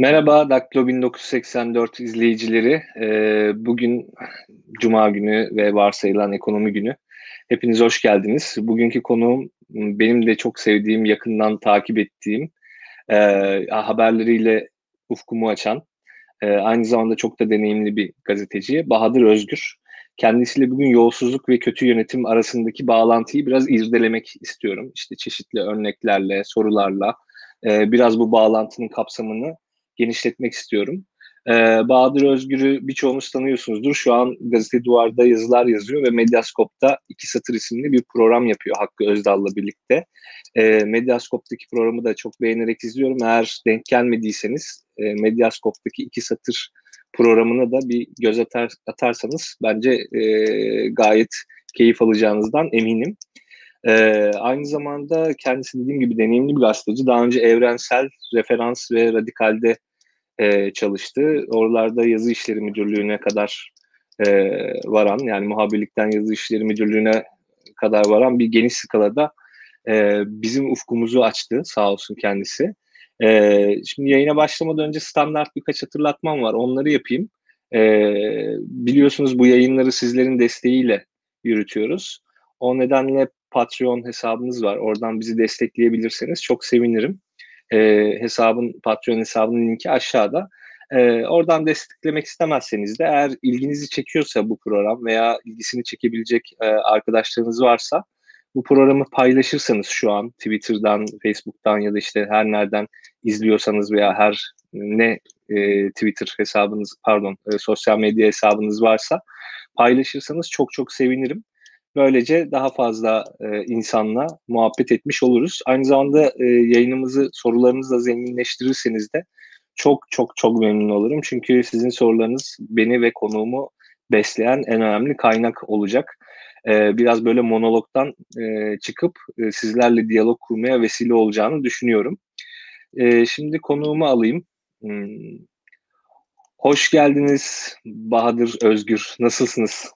Merhaba Daktilo 1984 izleyicileri. Ee, bugün Cuma günü ve varsayılan ekonomi günü. Hepiniz hoş geldiniz. Bugünkü konuğum benim de çok sevdiğim, yakından takip ettiğim, e, haberleriyle ufkumu açan, e, aynı zamanda çok da deneyimli bir gazeteci Bahadır Özgür. Kendisiyle bugün yolsuzluk ve kötü yönetim arasındaki bağlantıyı biraz irdelemek istiyorum. İşte çeşitli örneklerle, sorularla e, biraz bu bağlantının kapsamını genişletmek istiyorum. Ee, Bahadır Özgür'ü birçoğunuz tanıyorsunuzdur. Şu an Gazete Duvar'da yazılar yazıyor ve Medyaskop'ta iki satır isimli bir program yapıyor Hakkı Özdal'la birlikte. Ee, Medyaskop'taki programı da çok beğenerek izliyorum. Eğer denk gelmediyseniz e, Medyaskop'taki iki satır programına da bir göz atar, atarsanız bence e, gayet keyif alacağınızdan eminim. Ee, aynı zamanda kendisi dediğim gibi deneyimli bir gazeteci. Daha önce Evrensel, Referans ve Radikal'de e, çalıştı. Oralarda yazı işleri müdürlüğüne kadar e, varan yani muhabirlikten yazı işleri müdürlüğüne kadar varan bir geniş skalada e, bizim ufkumuzu açtı sağ olsun kendisi. E, şimdi yayına başlamadan önce standart birkaç hatırlatmam var. Onları yapayım. E, biliyorsunuz bu yayınları sizlerin desteğiyle yürütüyoruz. O nedenle Patreon hesabımız var. Oradan bizi destekleyebilirseniz çok sevinirim e, hesabın Patreon hesabının linki aşağıda. E, oradan desteklemek istemezseniz de eğer ilginizi çekiyorsa bu program veya ilgisini çekebilecek e, arkadaşlarınız varsa bu programı paylaşırsanız şu an Twitter'dan, Facebook'tan ya da işte her nereden izliyorsanız veya her ne e, Twitter hesabınız pardon e, sosyal medya hesabınız varsa paylaşırsanız çok çok sevinirim. Böylece daha fazla e, insanla muhabbet etmiş oluruz. Aynı zamanda e, yayınımızı sorularınızla zenginleştirirseniz de çok çok çok memnun olurum. Çünkü sizin sorularınız beni ve konuğumu besleyen en önemli kaynak olacak. E, biraz böyle monologdan e, çıkıp e, sizlerle diyalog kurmaya vesile olacağını düşünüyorum. E, şimdi konuğumu alayım. Hmm. Hoş geldiniz Bahadır Özgür. Nasılsınız?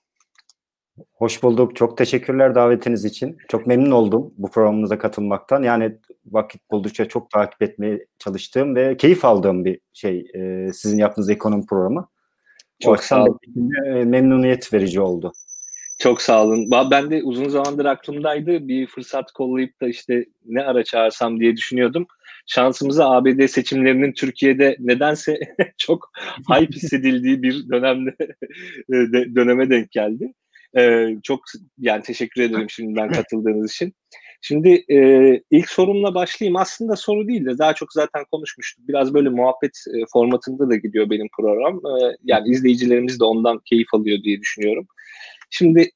Hoş bulduk. Çok teşekkürler davetiniz için. Çok memnun oldum bu programınıza katılmaktan. Yani vakit buldukça çok takip etmeye çalıştığım ve keyif aldığım bir şey e, sizin yaptığınız ekonomi programı. Çok sağ olun. E, memnuniyet verici oldu. Çok sağ olun. Ben de uzun zamandır aklımdaydı. Bir fırsat kollayıp da işte ne ara çağırsam diye düşünüyordum. Şansımıza ABD seçimlerinin Türkiye'de nedense çok hype hissedildiği bir dönemde döneme denk geldi. Ee, çok yani teşekkür ederim şimdiden katıldığınız için. Şimdi e, ilk sorumla başlayayım. Aslında soru değil de daha çok zaten konuşmuştuk. Biraz böyle muhabbet e, formatında da gidiyor benim program. E, yani izleyicilerimiz de ondan keyif alıyor diye düşünüyorum. Şimdi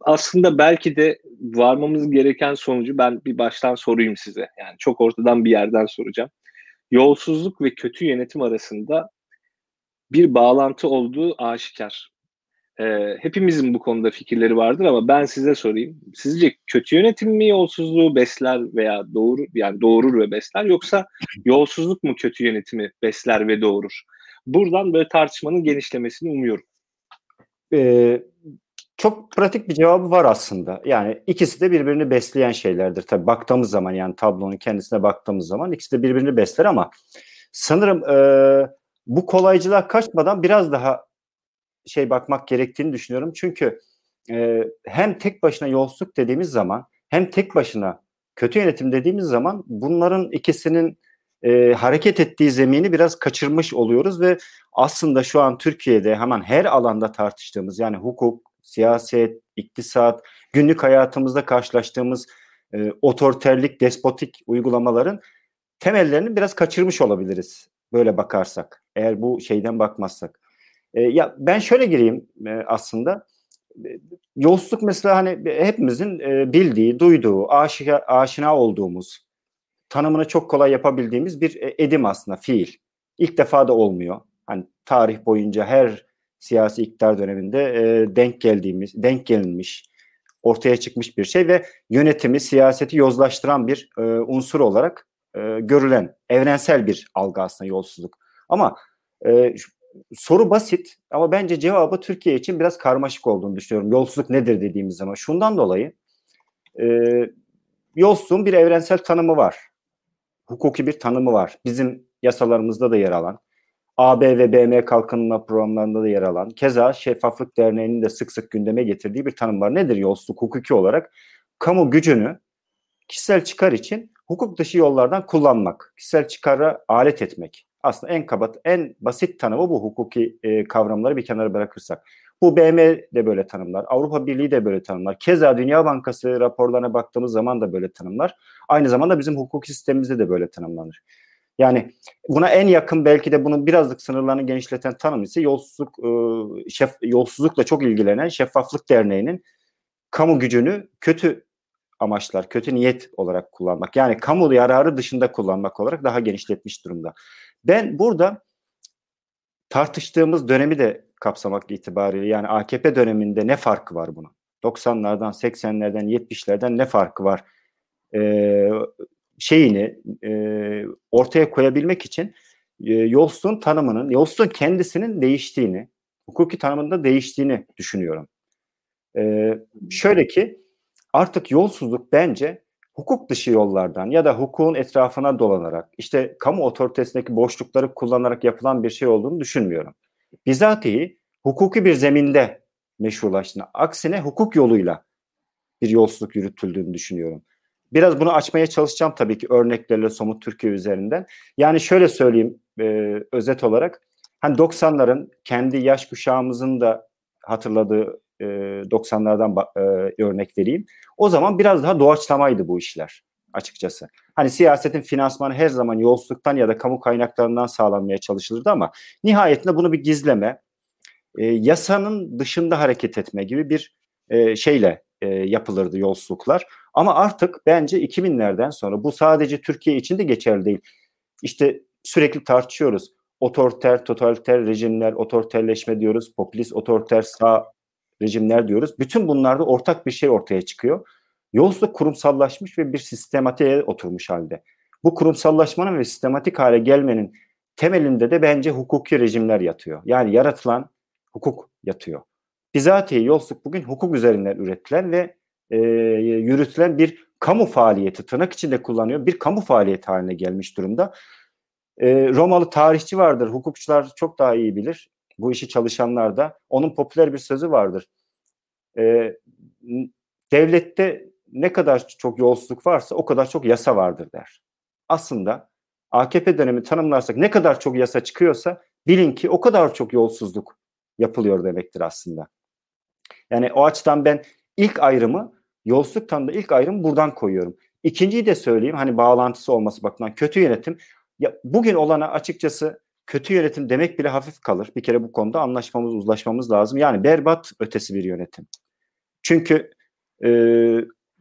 aslında belki de varmamız gereken sonucu ben bir baştan sorayım size. Yani çok ortadan bir yerden soracağım. Yolsuzluk ve kötü yönetim arasında bir bağlantı olduğu aşikar. E, hepimizin bu konuda fikirleri vardır ama ben size sorayım. Sizce kötü yönetim mi yolsuzluğu besler veya doğurur yani doğurur ve besler yoksa yolsuzluk mu kötü yönetimi besler ve doğurur? Buradan böyle tartışmanın genişlemesini umuyorum. Ee, çok pratik bir cevabı var aslında. Yani ikisi de birbirini besleyen şeylerdir. Tabii baktığımız zaman yani tablonun kendisine baktığımız zaman ikisi de birbirini besler ama sanırım e, bu kolaycılığa kaçmadan biraz daha şey bakmak gerektiğini düşünüyorum. Çünkü e, hem tek başına yolsuzluk dediğimiz zaman hem tek başına kötü yönetim dediğimiz zaman bunların ikisinin e, hareket ettiği zemini biraz kaçırmış oluyoruz ve aslında şu an Türkiye'de hemen her alanda tartıştığımız yani hukuk, siyaset, iktisat, günlük hayatımızda karşılaştığımız e, otoriterlik, despotik uygulamaların temellerini biraz kaçırmış olabiliriz böyle bakarsak. Eğer bu şeyden bakmazsak. E, ya ben şöyle gireyim e, aslında. E, yolsuzluk mesela hani hepimizin e, bildiği, duyduğu, aşina, aşina olduğumuz, tanımını çok kolay yapabildiğimiz bir e, edim aslında, fiil. İlk defa da olmuyor. Hani tarih boyunca her siyasi iktidar döneminde denk geldiğimiz, denk gelinmiş, ortaya çıkmış bir şey ve yönetimi, siyaseti yozlaştıran bir unsur olarak görülen evrensel bir algı aslında yolsuzluk. Ama soru basit ama bence cevabı Türkiye için biraz karmaşık olduğunu düşünüyorum. Yolsuzluk nedir dediğimiz zaman. Şundan dolayı e, yolsuzluğun bir evrensel tanımı var. Hukuki bir tanımı var. Bizim yasalarımızda da yer alan. AB ve BM kalkınma programlarında da yer alan, keza Şeffaflık Derneği'nin de sık sık gündeme getirdiği bir tanım var. Nedir yolsuzluk hukuki olarak? Kamu gücünü kişisel çıkar için hukuk dışı yollardan kullanmak, kişisel çıkara alet etmek. Aslında en kabat, en basit tanımı bu hukuki e, kavramları bir kenara bırakırsak. Bu BM de böyle tanımlar, Avrupa Birliği de böyle tanımlar. Keza Dünya Bankası raporlarına baktığımız zaman da böyle tanımlar. Aynı zamanda bizim hukuki sistemimizde de böyle tanımlanır. Yani buna en yakın belki de bunun birazcık sınırlarını genişleten tanım ise yolsuzluk e, şef, yolsuzlukla çok ilgilenen Şeffaflık Derneği'nin kamu gücünü kötü amaçlar, kötü niyet olarak kullanmak. Yani kamu yararı dışında kullanmak olarak daha genişletmiş durumda. Ben burada tartıştığımız dönemi de kapsamak itibariyle yani AKP döneminde ne farkı var bunun? 90'lardan, 80'lerden, 70'lerden ne farkı var? Ee, şeyini e, ortaya koyabilmek için e, yolsuzluğun tanımının, yolsuzluğun kendisinin değiştiğini, hukuki tanımında değiştiğini düşünüyorum. E, şöyle ki artık yolsuzluk bence hukuk dışı yollardan ya da hukukun etrafına dolanarak işte kamu otoritesindeki boşlukları kullanarak yapılan bir şey olduğunu düşünmüyorum. Bizatihi hukuki bir zeminde meşrulaştığını, aksine hukuk yoluyla bir yolsuzluk yürütüldüğünü düşünüyorum. Biraz bunu açmaya çalışacağım tabii ki örneklerle somut Türkiye üzerinden. Yani şöyle söyleyeyim e, özet olarak. Hani 90'ların kendi yaş kuşağımızın da hatırladığı e, 90'lardan e, örnek vereyim. O zaman biraz daha doğaçlamaydı bu işler açıkçası. Hani siyasetin finansmanı her zaman yolsuzluktan ya da kamu kaynaklarından sağlanmaya çalışılırdı ama nihayetinde bunu bir gizleme, e, yasanın dışında hareket etme gibi bir e, şeyle e, yapılırdı yolsuzluklar. Ama artık bence 2000'lerden sonra bu sadece Türkiye için de geçerli değil. İşte sürekli tartışıyoruz. Otoriter, totaliter rejimler, otoriterleşme diyoruz, popülist, otoriter sağ rejimler diyoruz. Bütün bunlarda ortak bir şey ortaya çıkıyor. Yolsuzluk kurumsallaşmış ve bir sistematiğe oturmuş halde. Bu kurumsallaşmanın ve sistematik hale gelmenin temelinde de bence hukuki rejimler yatıyor. Yani yaratılan hukuk yatıyor. Bizatihi yolsuzluk bugün hukuk üzerinden üretilen ve e, yürütülen bir kamu faaliyeti tırnak içinde kullanıyor. Bir kamu faaliyeti haline gelmiş durumda. E, Romalı tarihçi vardır. Hukukçular çok daha iyi bilir. Bu işi çalışanlar da. Onun popüler bir sözü vardır. E, devlette ne kadar çok yolsuzluk varsa o kadar çok yasa vardır der. Aslında AKP dönemi tanımlarsak ne kadar çok yasa çıkıyorsa bilin ki o kadar çok yolsuzluk yapılıyor demektir aslında. Yani o açıdan ben ilk ayrımı yolsuzluk tanımda ilk ayrımı buradan koyuyorum. İkinciyi de söyleyeyim hani bağlantısı olması bakımından kötü yönetim. Ya bugün olana açıkçası kötü yönetim demek bile hafif kalır. Bir kere bu konuda anlaşmamız, uzlaşmamız lazım. Yani berbat ötesi bir yönetim. Çünkü e,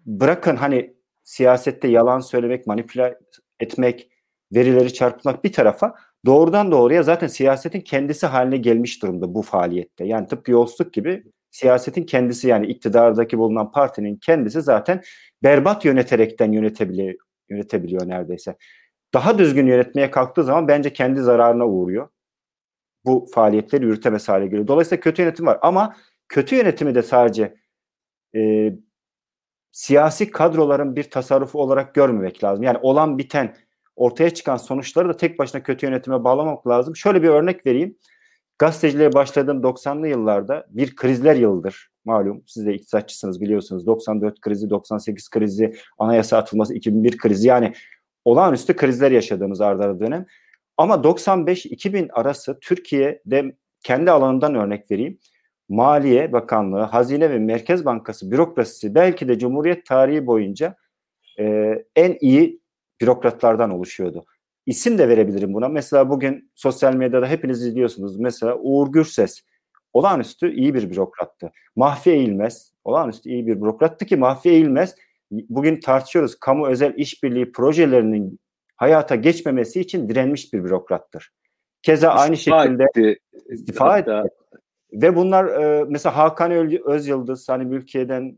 bırakın hani siyasette yalan söylemek, manipüle etmek, verileri çarpıtmak bir tarafa doğrudan doğruya zaten siyasetin kendisi haline gelmiş durumda bu faaliyette. Yani tıpkı yolsuzluk gibi siyasetin kendisi yani iktidardaki bulunan partinin kendisi zaten berbat yöneterekten yönetebiliyor, yönetebiliyor neredeyse. Daha düzgün yönetmeye kalktığı zaman bence kendi zararına uğruyor. Bu faaliyetleri yürütemez hale geliyor. Dolayısıyla kötü yönetim var ama kötü yönetimi de sadece e, siyasi kadroların bir tasarrufu olarak görmemek lazım. Yani olan biten ortaya çıkan sonuçları da tek başına kötü yönetime bağlamak lazım. Şöyle bir örnek vereyim. Gazeteciliğe başladığım 90'lı yıllarda bir krizler yılıdır. Malum siz de iktisatçısınız biliyorsunuz. 94 krizi, 98 krizi, anayasa atılması, 2001 krizi yani olağanüstü krizler yaşadığımız ardarda dönem. Ama 95-2000 arası Türkiye'de kendi alanından örnek vereyim. Maliye Bakanlığı, Hazine ve Merkez Bankası bürokrasisi belki de Cumhuriyet tarihi boyunca e, en iyi bürokratlardan oluşuyordu. İsim de verebilirim buna. Mesela bugün sosyal medyada hepiniz izliyorsunuz. Mesela Uğur Gürses olağanüstü iyi bir bürokrattı. Mahfi Eğilmez olağanüstü iyi bir bürokrattı ki Mahfi Eğilmez bugün tartışıyoruz. Kamu özel işbirliği projelerinin hayata geçmemesi için direnmiş bir bürokrattır. Keza istifa aynı şekilde etti. istifa etti. Ve bunlar e, mesela Hakan Özyıldız hani mülkiyeden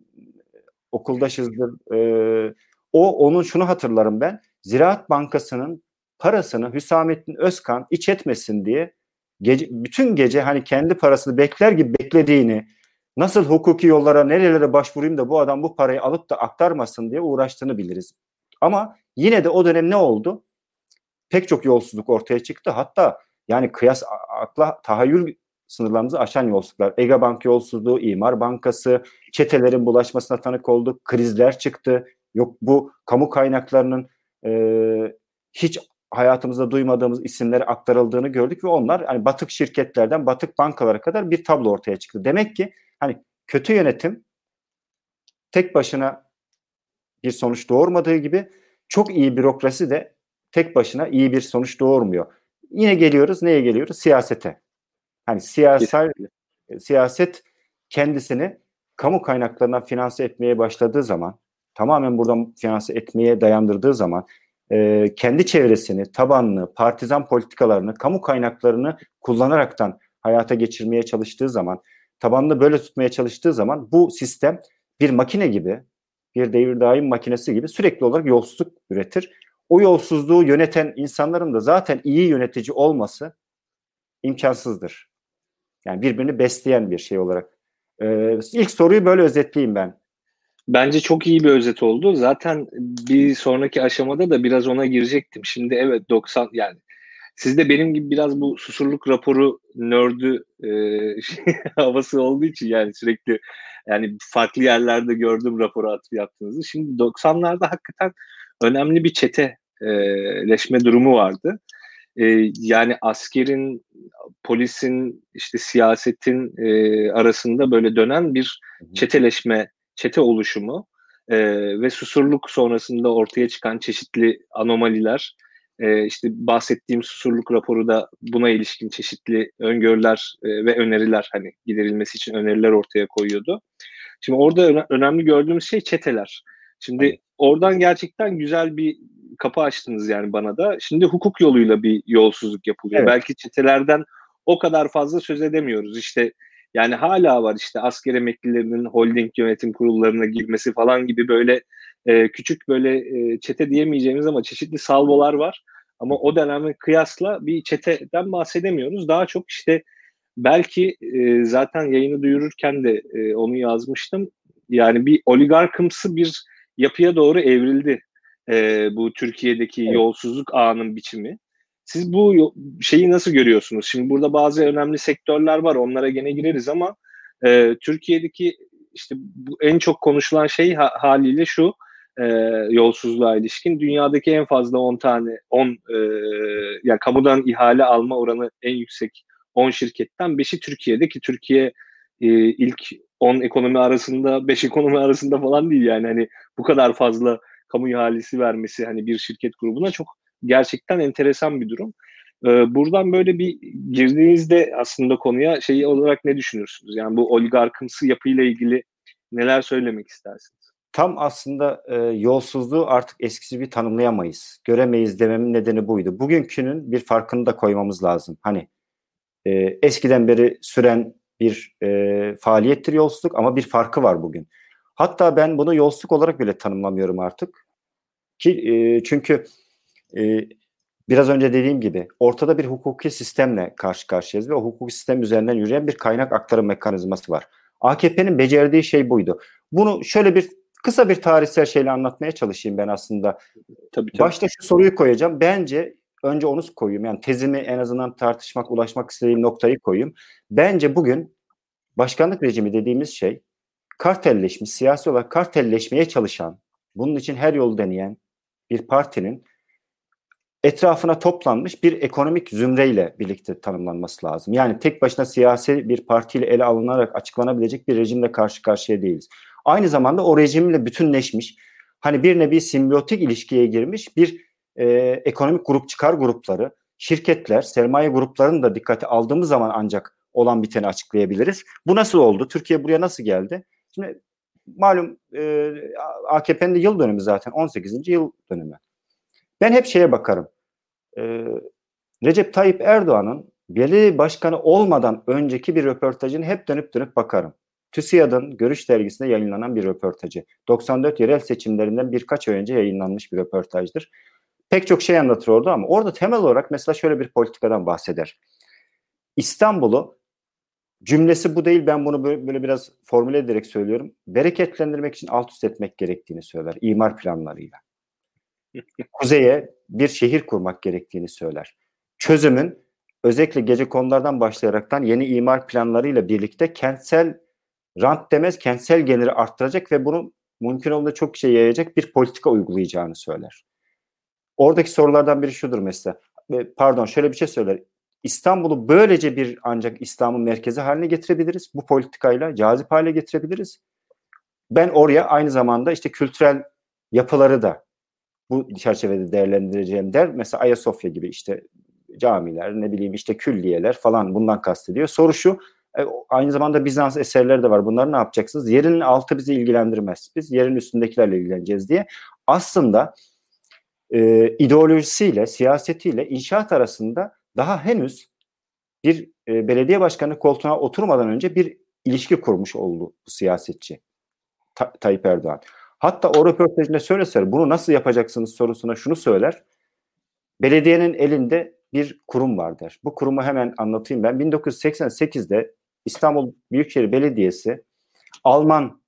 okuldaşızdır. E, o onun şunu hatırlarım ben. Ziraat Bankası'nın parasını Hüsamettin Özkan iç etmesin diye gece, bütün gece hani kendi parasını bekler gibi beklediğini nasıl hukuki yollara nerelere başvurayım da bu adam bu parayı alıp da aktarmasın diye uğraştığını biliriz. Ama yine de o dönem ne oldu? Pek çok yolsuzluk ortaya çıktı. Hatta Yani kıyas akla tahayyül sınırlarımızı aşan yolsuzluklar. Ege Bank yolsuzluğu, İmar Bankası, çetelerin bulaşmasına tanık olduk, krizler çıktı. Yok bu kamu kaynaklarının e, hiç hayatımızda duymadığımız isimlere aktarıldığını gördük ve onlar hani batık şirketlerden batık bankalara kadar bir tablo ortaya çıktı. Demek ki hani kötü yönetim tek başına bir sonuç doğurmadığı gibi çok iyi bürokrasi de tek başına iyi bir sonuç doğurmuyor. Yine geliyoruz neye geliyoruz? Siyasete. Hani siyasal siyaset kendisini kamu kaynaklarından finanse etmeye başladığı zaman tamamen buradan finanse etmeye dayandırdığı zaman e, kendi çevresini, tabanını, partizan politikalarını, kamu kaynaklarını kullanaraktan hayata geçirmeye çalıştığı zaman, tabanını böyle tutmaya çalıştığı zaman bu sistem bir makine gibi, bir devir daim makinesi gibi sürekli olarak yolsuzluk üretir. O yolsuzluğu yöneten insanların da zaten iyi yönetici olması imkansızdır. Yani birbirini besleyen bir şey olarak. Ee, ilk soruyu böyle özetleyeyim ben. Bence çok iyi bir özet oldu. Zaten bir sonraki aşamada da biraz ona girecektim. Şimdi evet 90 yani siz de benim gibi biraz bu susurluk raporu nördü e, şey, havası olduğu için yani sürekli yani farklı yerlerde gördüm raporu atı yaptığınızı. Şimdi 90'larda hakikaten önemli bir çeteleşme durumu vardı. E, yani askerin, polisin, işte siyasetin e, arasında böyle dönen bir çeteleşme çete oluşumu e, ve susurluk sonrasında ortaya çıkan çeşitli anomaliler, e, işte bahsettiğim susurluk raporu da buna ilişkin çeşitli öngörüler e, ve öneriler hani giderilmesi için öneriler ortaya koyuyordu. Şimdi orada öne- önemli gördüğümüz şey çeteler. Şimdi evet. oradan gerçekten güzel bir kapı açtınız yani bana da. Şimdi hukuk yoluyla bir yolsuzluk yapılıyor. Evet. Belki çetelerden o kadar fazla söz edemiyoruz. İşte yani hala var işte asker emeklilerinin holding yönetim kurullarına girmesi falan gibi böyle e, küçük böyle e, çete diyemeyeceğimiz ama çeşitli salvolar var. Ama o döneme kıyasla bir çeteden bahsedemiyoruz. Daha çok işte belki e, zaten yayını duyururken de e, onu yazmıştım. Yani bir oligarkımsı bir yapıya doğru evrildi e, bu Türkiye'deki evet. yolsuzluk ağının biçimi. Siz bu şeyi nasıl görüyorsunuz? Şimdi burada bazı önemli sektörler var. Onlara gene gireriz ama e, Türkiye'deki işte bu en çok konuşulan şey ha, haliyle şu e, yolsuzluğa ilişkin. Dünyadaki en fazla 10 tane 10 e, yani kamudan ihale alma oranı en yüksek 10 şirketten 5'i Türkiye'de ki Türkiye e, ilk 10 ekonomi arasında 5 ekonomi arasında falan değil yani hani bu kadar fazla kamu ihalesi vermesi hani bir şirket grubuna çok gerçekten enteresan bir durum. Ee, buradan böyle bir girdiğinizde aslında konuya şey olarak ne düşünürsünüz? Yani bu oligarkımsı yapıyla ilgili neler söylemek istersiniz? Tam aslında e, yolsuzluğu artık eskisi bir tanımlayamayız. Göremeyiz dememin nedeni buydu. Bugünkünün bir farkını da koymamız lazım. Hani e, eskiden beri süren bir e, faaliyettir yolsuzluk ama bir farkı var bugün. Hatta ben bunu yolsuzluk olarak bile tanımlamıyorum artık. Ki e, çünkü e, biraz önce dediğim gibi ortada bir hukuki sistemle karşı karşıyayız ve o hukuki sistem üzerinden yürüyen bir kaynak aktarım mekanizması var. AKP'nin becerdiği şey buydu. Bunu şöyle bir kısa bir tarihsel şeyle anlatmaya çalışayım ben aslında. Tabii, tabii. Başta şu soruyu koyacağım. Bence önce onu koyayım. Yani tezimi en azından tartışmak, ulaşmak istediğim noktayı koyayım. Bence bugün başkanlık rejimi dediğimiz şey kartelleşmiş, siyasi olarak kartelleşmeye çalışan, bunun için her yolu deneyen bir partinin etrafına toplanmış bir ekonomik zümreyle birlikte tanımlanması lazım. Yani tek başına siyasi bir partiyle ele alınarak açıklanabilecek bir rejimle karşı karşıya değiliz. Aynı zamanda o rejimle bütünleşmiş, hani bir nevi simbiyotik ilişkiye girmiş bir e, ekonomik grup çıkar grupları, şirketler, sermaye gruplarını da dikkate aldığımız zaman ancak olan biteni açıklayabiliriz. Bu nasıl oldu? Türkiye buraya nasıl geldi? Şimdi malum e, AKP'nin de yıl dönümü zaten 18. yıl dönümü. Ben hep şeye bakarım. E, Recep Tayyip Erdoğan'ın belediye başkanı olmadan önceki bir röportajını hep dönüp dönüp bakarım. TÜSİAD'ın Görüş dergisinde yayınlanan bir röportajı. 94 yerel seçimlerinden birkaç ay önce yayınlanmış bir röportajdır. Pek çok şey anlatır orada ama orada temel olarak mesela şöyle bir politikadan bahseder. İstanbul'u cümlesi bu değil ben bunu böyle, böyle biraz formüle ederek söylüyorum. Bereketlendirmek için alt üst etmek gerektiğini söyler imar planlarıyla. Kuzeye bir şehir kurmak gerektiğini söyler. Çözümün özellikle gece konulardan başlayaraktan yeni imar planlarıyla birlikte kentsel rant demez kentsel geliri arttıracak ve bunu mümkün olduğunda çok şey yayacak bir politika uygulayacağını söyler. Oradaki sorulardan biri şudur mesela. Pardon şöyle bir şey söyler. İstanbul'u böylece bir ancak İslam'ın merkezi haline getirebiliriz. Bu politikayla cazip hale getirebiliriz. Ben oraya aynı zamanda işte kültürel yapıları da bu çerçevede değerlendireceğim der. Mesela Ayasofya gibi işte camiler, ne bileyim işte külliyeler falan bundan kastediyor. Soru şu, e, aynı zamanda Bizans eserleri de var. Bunları ne yapacaksınız? Yerin altı bizi ilgilendirmez. Biz yerin üstündekilerle ilgileneceğiz diye. Aslında e, ideolojisiyle, siyasetiyle inşaat arasında daha henüz bir e, belediye başkanı koltuğuna oturmadan önce bir ilişki kurmuş oldu bu siyasetçi Ta- Tayyip Erdoğan. Hatta o röportajında şöyle söyler, bunu nasıl yapacaksınız sorusuna şunu söyler. Belediyenin elinde bir kurum var der. Bu kurumu hemen anlatayım ben. 1988'de İstanbul Büyükşehir Belediyesi Alman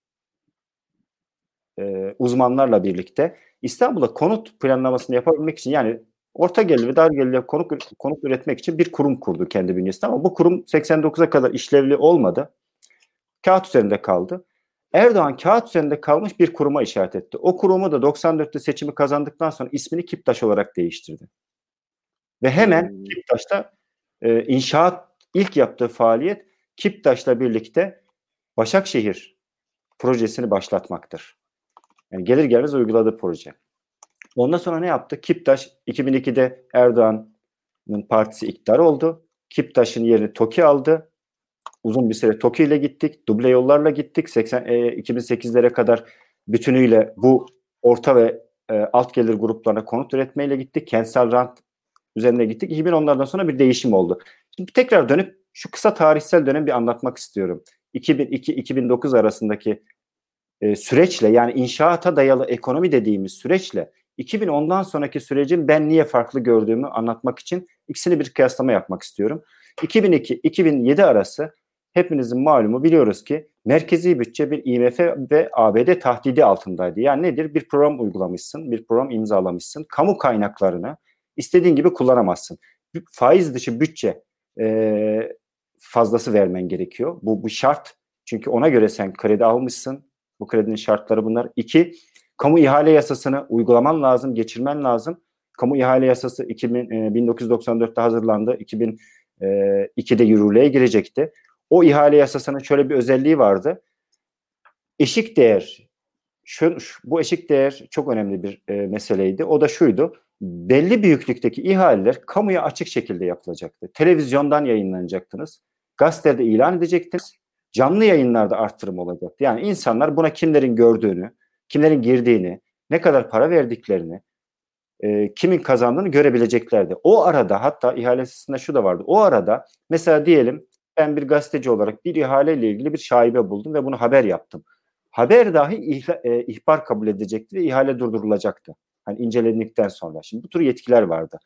e, uzmanlarla birlikte İstanbul'da konut planlamasını yapabilmek için yani orta gelirli ve dar gelirli konut, konut üretmek için bir kurum kurdu kendi bünyesinde ama bu kurum 89'a kadar işlevli olmadı. Kağıt üzerinde kaldı. Erdoğan kağıt üzerinde kalmış bir kuruma işaret etti. O kurumu da 94'te seçimi kazandıktan sonra ismini Kiptaş olarak değiştirdi. Ve hemen hmm. Kiptaş'ta e, inşaat ilk yaptığı faaliyet Kiptaş'la birlikte Başakşehir projesini başlatmaktır. Yani gelir gelmez uyguladığı proje. Ondan sonra ne yaptı? Kiptaş 2002'de Erdoğan'ın partisi iktidar oldu. Kiptaş'ın yerini TOKİ aldı. Uzun bir süre TOKİ ile gittik. Duble yollarla gittik. 80 e, 2008'lere kadar bütünüyle bu orta ve e, alt gelir gruplarına konut üretmeyle gittik. Kentsel rant üzerine gittik. 2010'lardan sonra bir değişim oldu. Şimdi tekrar dönüp şu kısa tarihsel dönem bir anlatmak istiyorum. 2002-2009 arasındaki e, süreçle yani inşaata dayalı ekonomi dediğimiz süreçle 2010'dan sonraki sürecin ben niye farklı gördüğümü anlatmak için ikisini bir kıyaslama yapmak istiyorum. 2002-2007 arası hepinizin malumu biliyoruz ki merkezi bütçe bir IMF ve ABD tahdidi altındaydı. Yani nedir? Bir program uygulamışsın, bir program imzalamışsın. Kamu kaynaklarını istediğin gibi kullanamazsın. Faiz dışı bütçe e, fazlası vermen gerekiyor. Bu, bu şart. Çünkü ona göre sen kredi almışsın. Bu kredinin şartları bunlar. İki, kamu ihale yasasını uygulaman lazım, geçirmen lazım. Kamu ihale yasası 2000, e, 1994'te hazırlandı. 2002'de e, yürürlüğe girecekti. O ihale yasasının şöyle bir özelliği vardı. Eşik değer, şu, bu eşik değer çok önemli bir e, meseleydi. O da şuydu belli büyüklükteki ihaleler kamuya açık şekilde yapılacaktı. Televizyondan yayınlanacaktınız. Gazetede ilan edecektiniz. Canlı yayınlarda arttırım olacaktı. Yani insanlar buna kimlerin gördüğünü, kimlerin girdiğini, ne kadar para verdiklerini, e, kimin kazandığını görebileceklerdi. O arada hatta ihalesinde şu da vardı. O arada mesela diyelim ben bir gazeteci olarak bir ihaleyle ilgili bir şaibe buldum ve bunu haber yaptım. Haber dahi ihla, e, ihbar kabul edecekti ve ihale durdurulacaktı. Hani incelendikten sonra. Şimdi bu tür yetkiler vardı.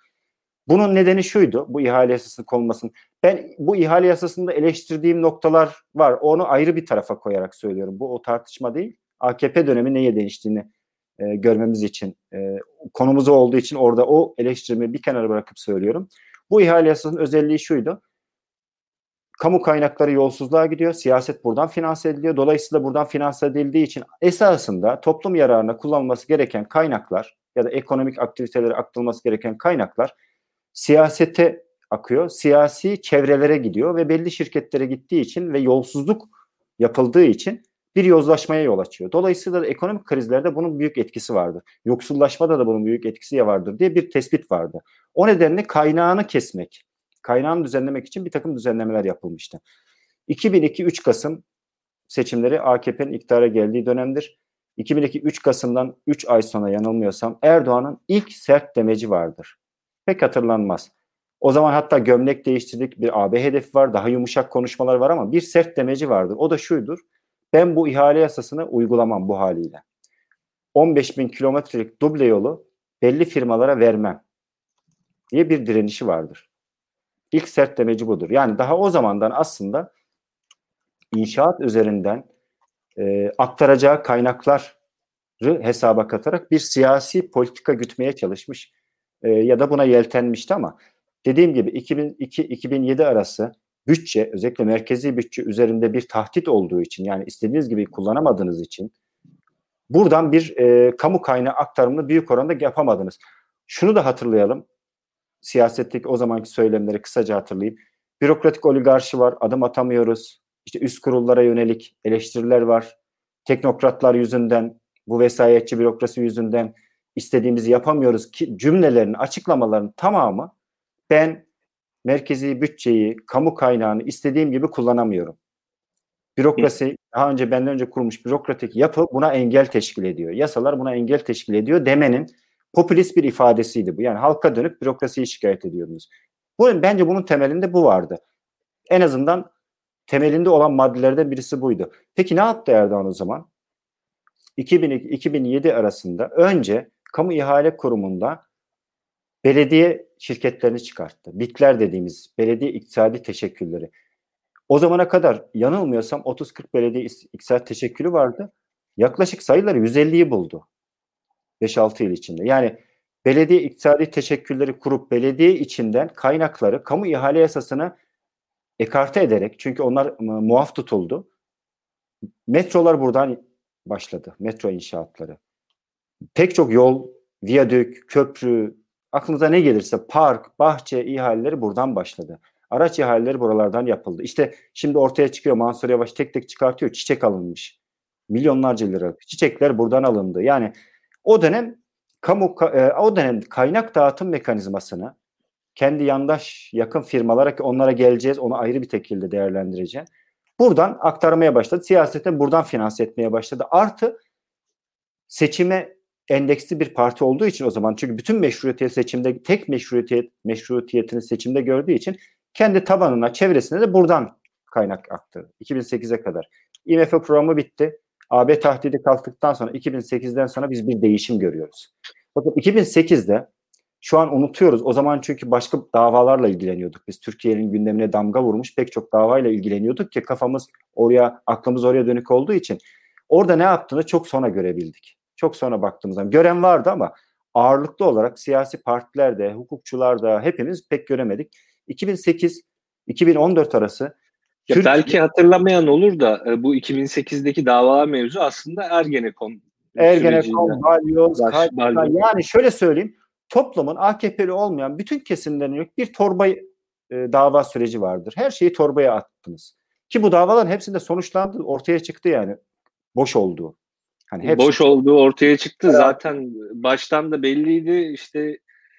Bunun nedeni şuydu. Bu ihale yasasının konulmasının. Ben bu ihale yasasında eleştirdiğim noktalar var. Onu ayrı bir tarafa koyarak söylüyorum. Bu o tartışma değil. AKP dönemi neye değiştiğini e, görmemiz için e, konumuz olduğu için orada o eleştirimi bir kenara bırakıp söylüyorum. Bu ihale yasasının özelliği şuydu. Kamu kaynakları yolsuzluğa gidiyor. Siyaset buradan finanse ediliyor. Dolayısıyla buradan finanse edildiği için esasında toplum yararına kullanılması gereken kaynaklar ya da ekonomik aktivitelere aktarılması gereken kaynaklar siyasete akıyor. Siyasi çevrelere gidiyor ve belli şirketlere gittiği için ve yolsuzluk yapıldığı için bir yozlaşmaya yol açıyor. Dolayısıyla da ekonomik krizlerde bunun büyük etkisi vardır. Yoksullaşmada da bunun büyük etkisi vardır diye bir tespit vardı. O nedenle kaynağını kesmek, kaynağını düzenlemek için bir takım düzenlemeler yapılmıştı. 2002 3 Kasım seçimleri AKP'nin iktidara geldiği dönemdir. 2002 3 Kasım'dan 3 ay sonra yanılmıyorsam Erdoğan'ın ilk sert demeci vardır. Pek hatırlanmaz. O zaman hatta gömlek değiştirdik bir AB hedefi var. Daha yumuşak konuşmalar var ama bir sert demeci vardır. O da şuydur. Ben bu ihale yasasını uygulamam bu haliyle. 15 bin kilometrelik duble yolu belli firmalara vermem diye bir direnişi vardır. İlk sert demeci budur. Yani daha o zamandan aslında inşaat üzerinden e, aktaracağı kaynakları hesaba katarak bir siyasi politika gütmeye çalışmış e, ya da buna yeltenmişti ama dediğim gibi 2002-2007 arası bütçe özellikle merkezi bütçe üzerinde bir tahdit olduğu için yani istediğiniz gibi kullanamadığınız için buradan bir e, kamu kaynağı aktarımını büyük oranda yapamadınız. Şunu da hatırlayalım. Siyasetteki o zamanki söylemleri kısaca hatırlayayım. Bürokratik oligarşi var, adım atamıyoruz. İşte üst kurullara yönelik eleştiriler var. Teknokratlar yüzünden, bu vesayetçi bürokrasi yüzünden istediğimizi yapamıyoruz ki cümlelerin, açıklamaların tamamı ben merkezi bütçeyi, kamu kaynağını istediğim gibi kullanamıyorum. Bürokrasi daha önce benden önce kurulmuş bürokratik yapı buna engel teşkil ediyor. Yasalar buna engel teşkil ediyor demenin popülist bir ifadesiydi bu. Yani halka dönüp bürokrasiyi şikayet ediyordunuz. Bu, bence bunun temelinde bu vardı. En azından temelinde olan maddelerden birisi buydu. Peki ne yaptı Erdoğan o zaman? 2002-2007 arasında önce kamu ihale kurumunda belediye şirketlerini çıkarttı. BİK'ler dediğimiz belediye iktisadi teşekkülleri. O zamana kadar yanılmıyorsam 30-40 belediye iktisadi teşekkülü vardı. Yaklaşık sayıları 150'yi buldu. 5-6 yıl içinde. Yani belediye iktisadi teşekkülleri kurup belediye içinden kaynakları kamu ihale yasasına ekarte ederek çünkü onlar muaf tutuldu. Metrolar buradan başladı. Metro inşaatları. Pek çok yol, viyadük, köprü, aklınıza ne gelirse park, bahçe ihaleleri buradan başladı. Araç ihaleleri buralardan yapıldı. İşte şimdi ortaya çıkıyor Mansur Yavaş tek tek çıkartıyor. Çiçek alınmış. Milyonlarca lira. Çiçekler buradan alındı. Yani o dönem kamu e, o dönem kaynak dağıtım mekanizmasını kendi yandaş yakın firmalara ki onlara geleceğiz onu ayrı bir şekilde değerlendireceğim. Buradan aktarmaya başladı. Siyasete buradan finanse etmeye başladı. Artı seçime endeksli bir parti olduğu için o zaman çünkü bütün meşruiyet seçimde tek meşruiyet meşruiyetini seçimde gördüğü için kendi tabanına, çevresine de buradan kaynak aktı. 2008'e kadar. IMF programı bitti. AB tahdidi kalktıktan sonra 2008'den sonra biz bir değişim görüyoruz. Fakat 2008'de şu an unutuyoruz. O zaman çünkü başka davalarla ilgileniyorduk. Biz Türkiye'nin gündemine damga vurmuş pek çok davayla ilgileniyorduk ki kafamız oraya, aklımız oraya dönük olduğu için orada ne yaptığını çok sonra görebildik. Çok sonra baktığımız zaman gören vardı ama ağırlıklı olarak siyasi partilerde, hukukçular da hepimiz pek göremedik. 2008-2014 arası ya Türkiye, belki hatırlamayan olur da e, bu 2008'deki dava mevzu aslında Ergenekon. Ergenekon, Balyoz, yani şöyle söyleyeyim toplumun AKP'li olmayan bütün kesimlerine bir torba e, dava süreci vardır. Her şeyi torbaya attınız. Ki bu davaların hepsinde sonuçlandı, ortaya çıktı yani boş olduğu. Hani hepsi... Boş olduğu ortaya çıktı. Evet. Zaten baştan da belliydi. İşte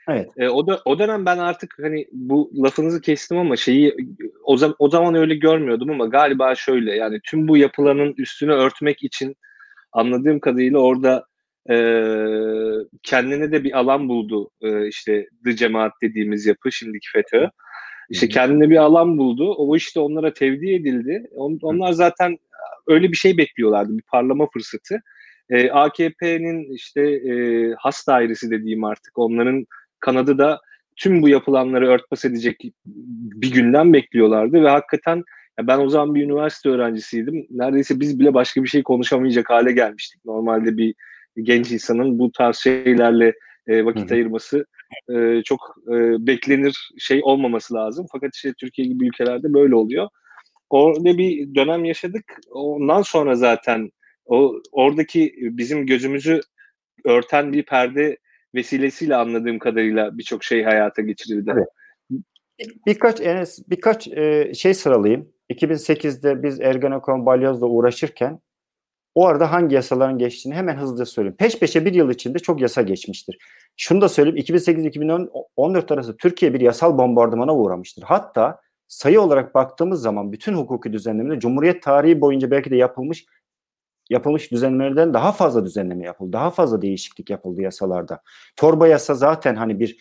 Evet. E, o da o dönem ben artık hani bu lafınızı kestim ama şeyi o zaman o zaman öyle görmüyordum ama galiba şöyle yani tüm bu yapılanın üstünü örtmek için anladığım kadarıyla orada e, kendine de bir alan buldu e, işte The Cemaat dediğimiz yapı şimdiki FETÖ. İşte kendine bir alan buldu. O işte onlara tevdi edildi. On, onlar zaten öyle bir şey bekliyorlardı. Bir parlama fırsatı. E, AKP'nin işte e, has dairesi dediğim artık onların kanadı da tüm bu yapılanları örtbas edecek bir günden bekliyorlardı ve hakikaten ben o zaman bir üniversite öğrencisiydim. Neredeyse biz bile başka bir şey konuşamayacak hale gelmiştik. Normalde bir genç insanın bu tarz şeylerle e, vakit Hı-hı. ayırması e, çok e, beklenir şey olmaması lazım. Fakat işte Türkiye gibi ülkelerde böyle oluyor. Orada bir dönem yaşadık. Ondan sonra zaten o oradaki bizim gözümüzü örten bir perde vesilesiyle anladığım kadarıyla birçok şey hayata geçirildi. Evet. Birkaç Enes birkaç e, şey sıralayayım. 2008'de biz Ergenekon Balyoz'la uğraşırken o arada hangi yasaların geçtiğini hemen hızlıca söyleyeyim. Peş peşe bir yıl içinde çok yasa geçmiştir. Şunu da söyleyeyim 2008-2014 arası Türkiye bir yasal bombardımana uğramıştır. Hatta sayı olarak baktığımız zaman bütün hukuki düzenlemeler Cumhuriyet tarihi boyunca belki de yapılmış yapılmış düzenlemelerden daha fazla düzenleme yapıldı. Daha fazla değişiklik yapıldı yasalarda. Torba yasa zaten hani bir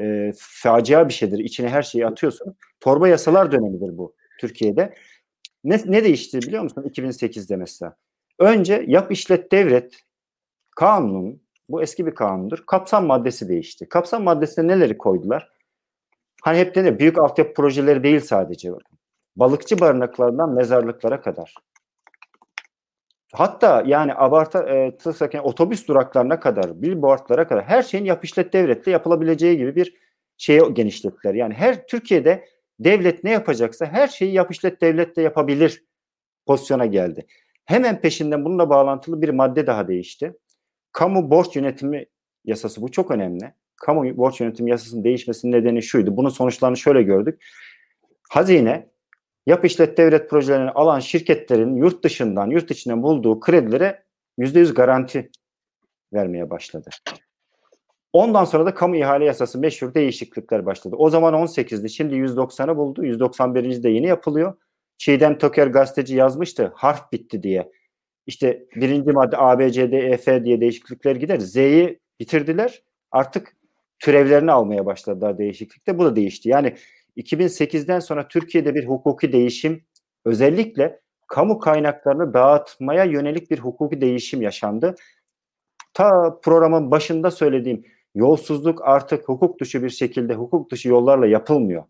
e, facia bir şeydir. İçine her şeyi atıyorsun. Torba yasalar dönemidir bu Türkiye'de. Ne, ne değişti biliyor musun 2008'de mesela? Önce yap işlet devret kanunun bu eski bir kanundur. Kapsam maddesi değişti. Kapsam maddesine neleri koydular? Hani hep denir büyük altyapı projeleri değil sadece. Balıkçı barınaklarından mezarlıklara kadar. Hatta yani abarta e, yani otobüs duraklarına kadar, billboardlara kadar her şeyin yap işlet devletle yapılabileceği gibi bir şeyi genişlettiler. Yani her Türkiye'de devlet ne yapacaksa her şeyi yap işlet devlet de yapabilir pozisyona geldi. Hemen peşinden bununla bağlantılı bir madde daha değişti. Kamu borç yönetimi yasası bu çok önemli. Kamu borç yönetimi yasasının değişmesinin nedeni şuydu. Bunun sonuçlarını şöyle gördük. Hazine yap işlet devlet projelerini alan şirketlerin yurt dışından, yurt içinden bulduğu kredilere %100 garanti vermeye başladı. Ondan sonra da kamu ihale yasası meşhur değişiklikler başladı. O zaman 18'di. Şimdi 190'ı buldu. 191. de yeni yapılıyor. Çiğdem Toker gazeteci yazmıştı. Harf bitti diye. İşte birinci madde A, B, C, D, E, F diye değişiklikler gider. Z'yi bitirdiler. Artık türevlerini almaya başladılar değişiklikte. Bu da değişti. Yani 2008'den sonra Türkiye'de bir hukuki değişim özellikle kamu kaynaklarını dağıtmaya yönelik bir hukuki değişim yaşandı. Ta programın başında söylediğim yolsuzluk artık hukuk dışı bir şekilde hukuk dışı yollarla yapılmıyor.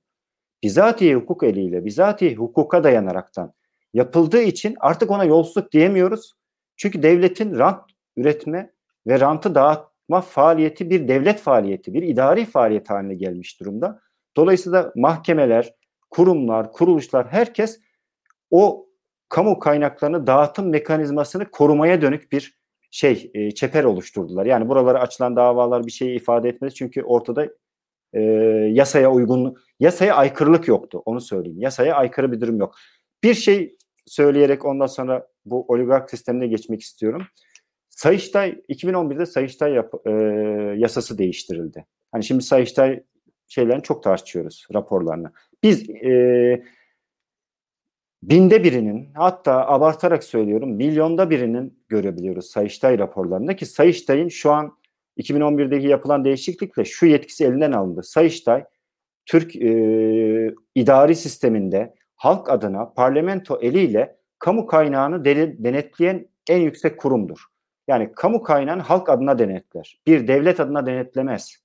Bizatihi hukuk eliyle, bizatihi hukuka dayanaraktan yapıldığı için artık ona yolsuzluk diyemiyoruz. Çünkü devletin rant üretme ve rantı dağıtma faaliyeti bir devlet faaliyeti, bir idari faaliyet haline gelmiş durumda. Dolayısıyla mahkemeler, kurumlar, kuruluşlar herkes o kamu kaynaklarını dağıtım mekanizmasını korumaya dönük bir şey e, çeper oluşturdular. Yani buralara açılan davalar bir şey ifade etmez çünkü ortada e, yasaya uygun yasaya aykırılık yoktu. Onu söyleyeyim. Yasaya aykırı bir durum yok. Bir şey söyleyerek ondan sonra bu oligark sistemine geçmek istiyorum. Sayıştay 2011'de Sayıştay yap, e, yasası değiştirildi. Hani şimdi Sayıştay şeylerini çok tartışıyoruz raporlarını. Biz e, binde birinin hatta abartarak söylüyorum milyonda birinin görebiliyoruz Sayıştay raporlarında ki Sayıştay'ın şu an 2011'deki yapılan değişiklikle şu yetkisi elinden alındı. Sayıştay Türk e, idari sisteminde halk adına parlamento eliyle kamu kaynağını denetleyen en yüksek kurumdur. Yani kamu kaynağını halk adına denetler. Bir devlet adına denetlemez.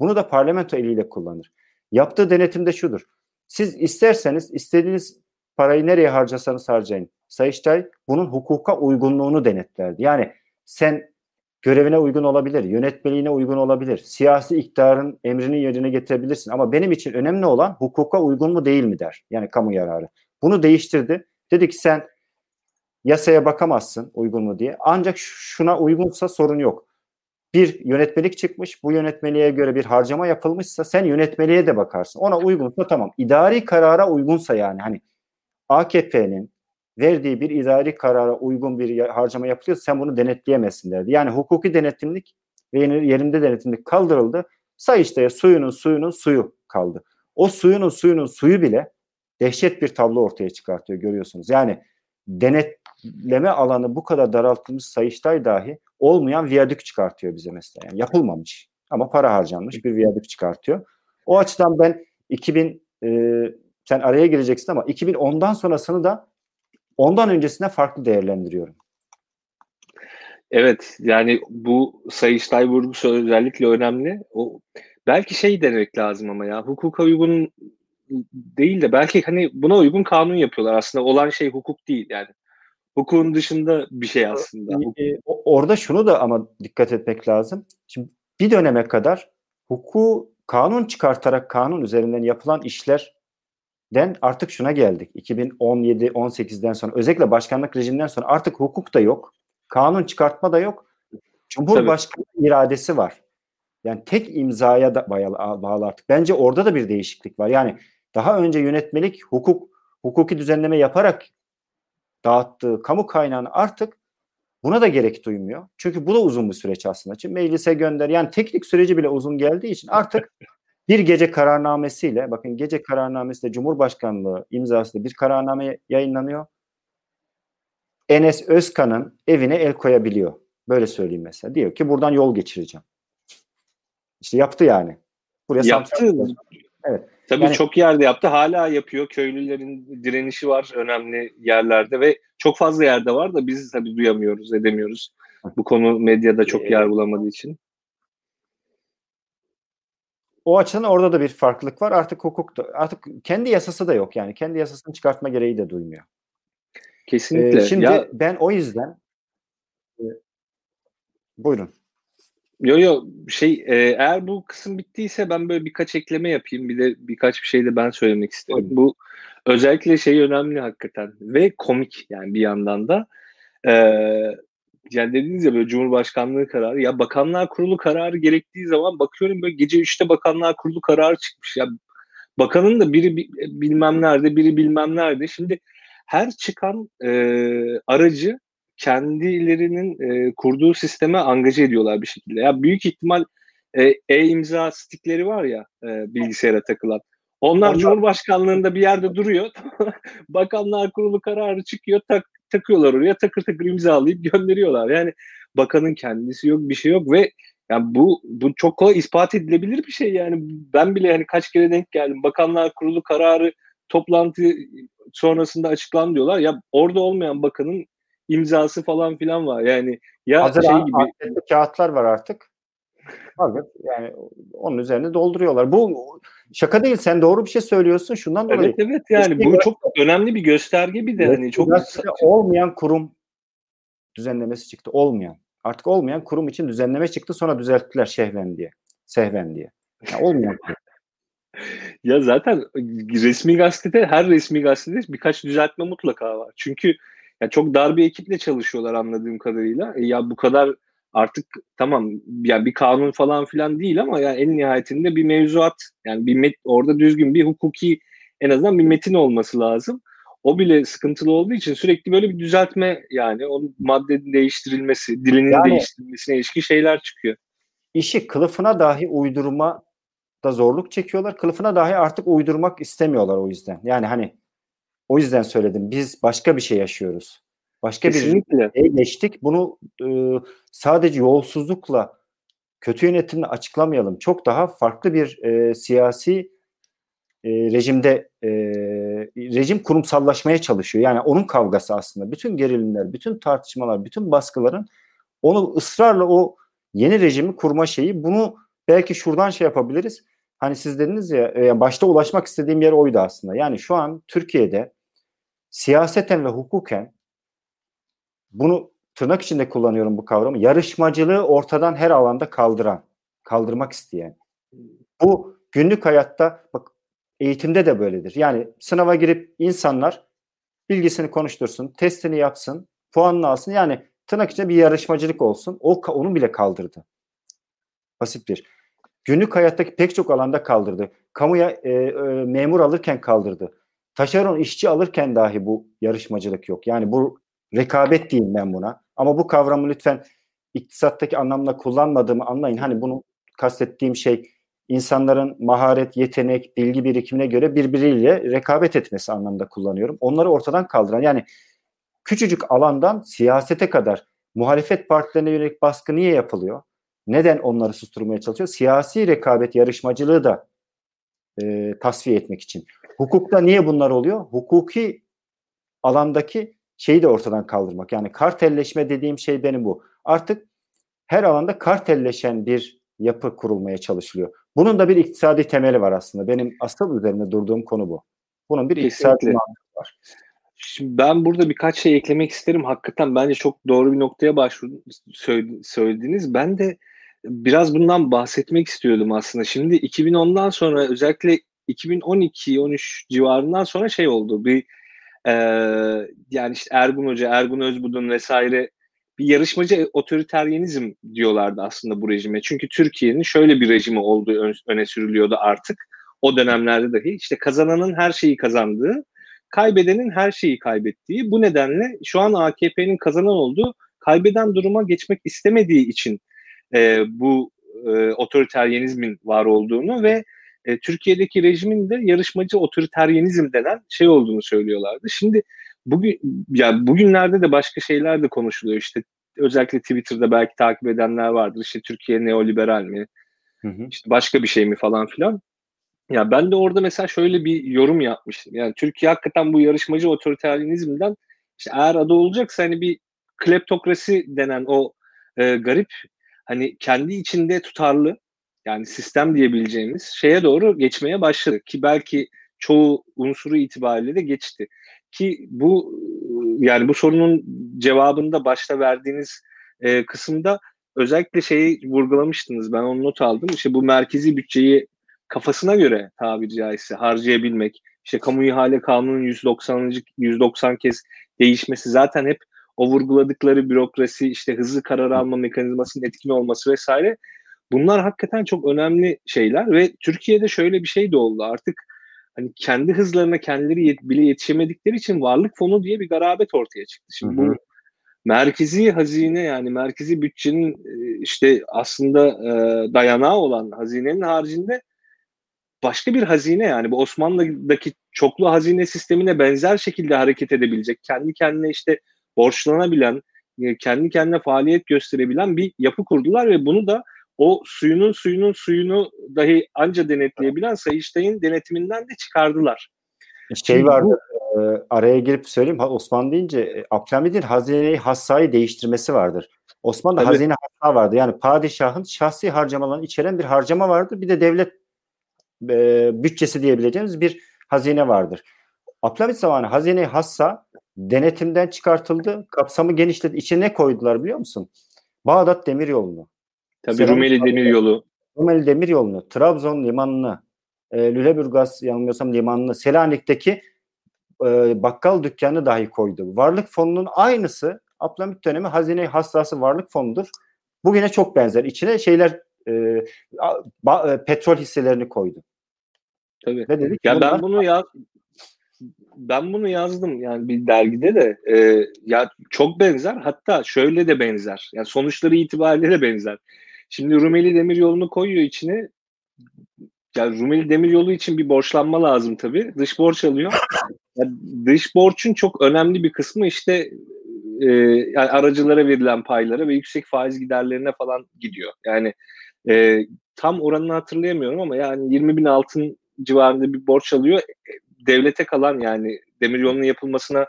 Bunu da parlamento eliyle kullanır. Yaptığı denetimde şudur. Siz isterseniz istediğiniz parayı nereye harcasanız harcayın. Sayıştay bunun hukuka uygunluğunu denetlerdi. Yani sen görevine uygun olabilir, yönetmeliğine uygun olabilir, siyasi iktidarın emrini yerine getirebilirsin ama benim için önemli olan hukuka uygun mu değil mi der. Yani kamu yararı. Bunu değiştirdi. Dedi ki sen yasaya bakamazsın uygun mu diye. Ancak şuna uygunsa sorun yok. Bir yönetmelik çıkmış. Bu yönetmeliğe göre bir harcama yapılmışsa sen yönetmeliğe de bakarsın. Ona uygunsa tamam. İdari karara uygunsa yani hani AKP'nin verdiği bir idari karara uygun bir harcama yapılıyorsa sen bunu denetleyemezsin derdi. Yani hukuki denetimlik ve yerinde denetimlik kaldırıldı. Sayıştay'a suyunun suyunun suyu kaldı. O suyunun suyunun suyu bile dehşet bir tablo ortaya çıkartıyor görüyorsunuz. Yani denetleme alanı bu kadar daraltılmış Sayıştay dahi olmayan viyadük çıkartıyor bize mesela. Yani yapılmamış ama para harcanmış bir viyadük çıkartıyor. O açıdan ben 2000 e, sen araya gireceksin ama 2010'dan sonrasını da ondan öncesine farklı değerlendiriyorum. Evet yani bu Sayıştay vurgusu özellikle önemli. O belki şey demek lazım ama ya hukuka uygun değil de belki hani buna uygun kanun yapıyorlar. Aslında olan şey hukuk değil yani. Hukukun dışında bir şey aslında. E, orada şunu da ama dikkat etmek lazım. Şimdi bir döneme kadar hukuku kanun çıkartarak kanun üzerinden yapılan işler den artık şuna geldik. 2017-18'den sonra özellikle başkanlık rejiminden sonra artık hukuk da yok. Kanun çıkartma da yok. Cumhurbaşkanı Tabii. iradesi var. Yani tek imzaya da bağlı artık. Bence orada da bir değişiklik var. Yani daha önce yönetmelik hukuk hukuki düzenleme yaparak dağıttığı kamu kaynağını artık buna da gerek duymuyor. Çünkü bu da uzun bir süreç aslında. Çünkü meclise gönder. Yani teknik süreci bile uzun geldiği için artık bir gece kararnamesiyle bakın gece kararnamesi de Cumhurbaşkanlığı imzasıyla bir kararname yayınlanıyor. Enes Özkan'ın evine el koyabiliyor. Böyle söyleyeyim mesela. Diyor ki buradan yol geçireceğim. İşte yaptı yani. Buraya yaptı. Evet. Tabii yani, çok yerde yaptı. Hala yapıyor. Köylülerin direnişi var önemli yerlerde ve çok fazla yerde var da biz tabii duyamıyoruz, edemiyoruz. Bu konu medyada çok ee, yer bulamadığı için o açıdan orada da bir farklılık var. Artık hukuk da, artık kendi yasası da yok yani. Kendi yasasını çıkartma gereği de duymuyor. Kesinlikle. Ee, şimdi ya, ben o yüzden e, buyurun. Yo yo şey e, eğer bu kısım bittiyse ben böyle birkaç ekleme yapayım. Bir de birkaç bir şey de ben söylemek isterim. Evet. Bu özellikle şey önemli hakikaten ve komik yani bir yandan da. E, yani dediğiniz ya böyle Cumhurbaşkanlığı kararı ya Bakanlar Kurulu kararı gerektiği zaman bakıyorum böyle gece 3'te Bakanlar Kurulu kararı çıkmış. Ya bakanın da biri bilmem nerede, biri bilmem nerede. Şimdi her çıkan e, aracı kendilerinin e, kurduğu sisteme angaje ediyorlar bir şekilde. Ya büyük ihtimal e, e-imza stikleri var ya e, bilgisayara takılan. Onlar Onlar... Cumhurbaşkanlığında bir yerde duruyor. Bakanlar Kurulu kararı çıkıyor, tak, takıyorlar oraya, takır takır imzalayıp gönderiyorlar. Yani bakanın kendisi yok, bir şey yok ve yani bu bu çok kolay ispat edilebilir bir şey yani. Ben bile hani kaç kere denk geldim. Bakanlar Kurulu kararı toplantı sonrasında açıklan diyorlar. Ya orada olmayan bakanın imzası falan filan var. Yani ya Hazır şey gibi kağıtlar var artık. Abi yani onun üzerine dolduruyorlar. Bu şaka değil. Sen doğru bir şey söylüyorsun. Şundan dolayı. Evet evet yani bu çok önemli bir gösterge bir de hani çok olmayan kurum düzenlemesi çıktı. Olmayan. Artık olmayan kurum için düzenleme çıktı. Sonra düzelttiler şehven diye. Sehven diye. Yani olmayan kurum. ya zaten resmi gazetede her resmi gazetede birkaç düzeltme mutlaka var. Çünkü ya çok dar bir ekiple çalışıyorlar anladığım kadarıyla. E ya bu kadar artık tamam ya bir kanun falan filan değil ama yani en nihayetinde bir mevzuat yani bir met, orada düzgün bir hukuki en azından bir metin olması lazım. O bile sıkıntılı olduğu için sürekli böyle bir düzeltme yani o maddenin değiştirilmesi, dilinin yani, değiştirilmesine ilişkin şeyler çıkıyor. İşi kılıfına dahi uydurma da zorluk çekiyorlar. Kılıfına dahi artık uydurmak istemiyorlar o yüzden. Yani hani o yüzden söyledim. Biz başka bir şey yaşıyoruz. Başka Kesinlikle. bir şeye geçtik. Bunu e, sadece yolsuzlukla kötü yönetimle açıklamayalım. Çok daha farklı bir e, siyasi e, rejimde e, rejim kurumsallaşmaya çalışıyor. Yani onun kavgası aslında. Bütün gerilimler, bütün tartışmalar, bütün baskıların onu ısrarla o yeni rejimi kurma şeyi. Bunu belki şuradan şey yapabiliriz. Hani siz dediniz ya e, başta ulaşmak istediğim yer oydu aslında. Yani şu an Türkiye'de siyaseten ve hukuken bunu tırnak içinde kullanıyorum bu kavramı. Yarışmacılığı ortadan her alanda kaldıran, kaldırmak isteyen. Bu günlük hayatta bak eğitimde de böyledir. Yani sınava girip insanlar bilgisini konuştursun, testini yapsın, puanını alsın. Yani tırnak içinde bir yarışmacılık olsun. O onu bile kaldırdı. Basit bir. Günlük hayattaki pek çok alanda kaldırdı. Kamuya e, e, memur alırken kaldırdı. Taşeron işçi alırken dahi bu yarışmacılık yok. Yani bu rekabet diyeyim ben buna. Ama bu kavramı lütfen iktisattaki anlamda kullanmadığımı anlayın. Hani bunu kastettiğim şey insanların maharet, yetenek, bilgi birikimine göre birbiriyle rekabet etmesi anlamda kullanıyorum. Onları ortadan kaldıran yani küçücük alandan siyasete kadar muhalefet partilerine yönelik baskı niye yapılıyor? Neden onları susturmaya çalışıyor? Siyasi rekabet yarışmacılığı da e, tasfiye etmek için. Hukukta niye bunlar oluyor? Hukuki alandaki şeyi de ortadan kaldırmak. Yani kartelleşme dediğim şey benim bu. Artık her alanda kartelleşen bir yapı kurulmaya çalışılıyor. Bunun da bir iktisadi temeli var aslında. Benim asıl üzerinde durduğum konu bu. Bunun bir iktisadi mantığı var. Şimdi ben burada birkaç şey eklemek isterim. Hakikaten bence çok doğru bir noktaya başvurdun, söylediniz. Ben de biraz bundan bahsetmek istiyordum aslında. Şimdi 2010'dan sonra özellikle 2012-13 civarından sonra şey oldu. Bir e, yani işte Ergun Hoca, Ergun Özbudun vesaire bir yarışmacı otoriteryenizm diyorlardı aslında bu rejime. Çünkü Türkiye'nin şöyle bir rejimi olduğu öne sürülüyordu artık. O dönemlerde dahi işte kazananın her şeyi kazandığı, kaybedenin her şeyi kaybettiği. Bu nedenle şu an AKP'nin kazanan olduğu, kaybeden duruma geçmek istemediği için e, bu e, otoriteryenizmin var olduğunu ve e, Türkiye'deki rejimin de yarışmacı otoriteryenizm denen şey olduğunu söylüyorlardı. Şimdi bugün ya bugünlerde de başka şeyler de konuşuluyor. İşte özellikle Twitter'da belki takip edenler vardır. İşte Türkiye neoliberal mi? Hı hı. İşte başka bir şey mi falan filan. Ya ben de orada mesela şöyle bir yorum yapmıştım. Yani Türkiye hakikaten bu yarışmacı otoriteryenizmden işte eğer adı olacaksa hani bir kleptokrasi denen o e, garip hani kendi içinde tutarlı yani sistem diyebileceğimiz şeye doğru geçmeye başladı ki belki çoğu unsuru itibariyle de geçti. Ki bu yani bu sorunun cevabında başta verdiğiniz e, kısımda özellikle şeyi vurgulamıştınız. Ben onu not aldım. İşte bu merkezi bütçeyi kafasına göre tabiri caizse harcayabilmek. İşte kamu ihale kanunun 190. 190 kez değişmesi zaten hep o vurguladıkları bürokrasi, işte hızlı karar alma mekanizmasının etkin olması vesaire. Bunlar hakikaten çok önemli şeyler ve Türkiye'de şöyle bir şey de oldu. Artık hani kendi hızlarına kendileri yet- bile yetişemedikleri için varlık fonu diye bir garabet ortaya çıktı. Şimdi bu merkezi hazine yani merkezi bütçenin e, işte aslında e, dayanağı olan hazinenin haricinde başka bir hazine yani bu Osmanlı'daki çoklu hazine sistemine benzer şekilde hareket edebilecek, kendi kendine işte borçlanabilen, e, kendi kendine faaliyet gösterebilen bir yapı kurdular ve bunu da o suyunun suyunun suyunu dahi anca denetleyebilen Sayıştay'ın denetiminden de çıkardılar. Şey vardı, e, araya girip söyleyeyim, Osman deyince e, Abdülhamid'in hazineyi hassayı değiştirmesi vardır. Osmanlı'da Tabii. hazine hassa vardı. Yani padişahın şahsi harcamalarını içeren bir harcama vardı. Bir de devlet e, bütçesi diyebileceğimiz bir hazine vardır. Abdülhamit zamanı hazine hassa denetimden çıkartıldı. Kapsamı genişledi. İçine ne koydular biliyor musun? Bağdat Demiryolu'nu. Tabii Selam Rumeli Demiryolu. Rumeli Demiryolu'nu, Trabzon limanını, e, Lüleburgaz yanılmıyorsam limanını, Selanik'teki e, bakkal dükkanı dahi koydu. Varlık fonunun aynısı Abdülhamit dönemi hazine hassası varlık fonudur. Bugüne çok benzer. İçine şeyler e, ba, e, petrol hisselerini koydu. Tabii. Ve dedik ya ben bunu ya ben bunu yazdım yani bir dergide de e, ya çok benzer hatta şöyle de benzer. Yani sonuçları itibariyle de benzer. Şimdi Rumeli Demiryolu'nu koyuyor içine. Ya Rumeli Demiryolu için bir borçlanma lazım tabii. Dış borç alıyor. Yani dış borçun çok önemli bir kısmı işte e, yani aracılara verilen paylara ve yüksek faiz giderlerine falan gidiyor. Yani e, tam oranını hatırlayamıyorum ama yani 20 bin altın civarında bir borç alıyor. E, devlete kalan yani demiryolunun yapılmasına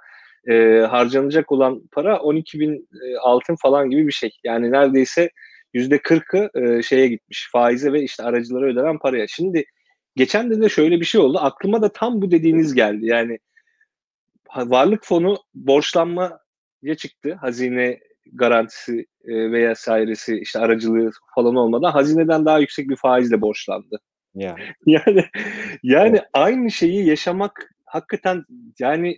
e, harcanacak olan para 12 bin e, altın falan gibi bir şey. Yani neredeyse yüzde kırkı e, şeye gitmiş faize ve işte aracılara ödenen paraya. Şimdi geçen de de şöyle bir şey oldu. Aklıma da tam bu dediğiniz geldi. Yani varlık fonu borçlanmaya çıktı. Hazine garantisi e, veya sairesi işte aracılığı falan olmadan hazineden daha yüksek bir faizle borçlandı. Yeah. yani yani evet. aynı şeyi yaşamak hakikaten yani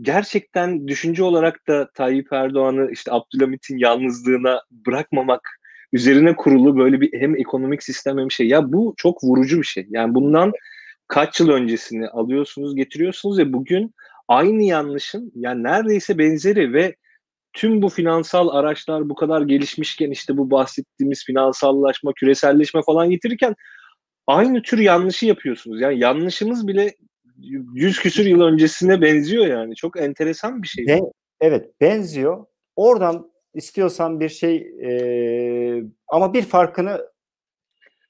gerçekten düşünce olarak da Tayyip Erdoğan'ı işte Abdülhamit'in yalnızlığına bırakmamak üzerine kurulu böyle bir hem ekonomik sistem hem şey. Ya bu çok vurucu bir şey. Yani bundan kaç yıl öncesini alıyorsunuz, getiriyorsunuz ve bugün aynı yanlışın yani neredeyse benzeri ve tüm bu finansal araçlar bu kadar gelişmişken işte bu bahsettiğimiz finansallaşma, küreselleşme falan getirirken aynı tür yanlışı yapıyorsunuz. Yani yanlışımız bile yüz küsür yıl öncesine benziyor yani. Çok enteresan bir şey. Ben, evet benziyor. Oradan istiyorsan bir şey e, ama bir farkını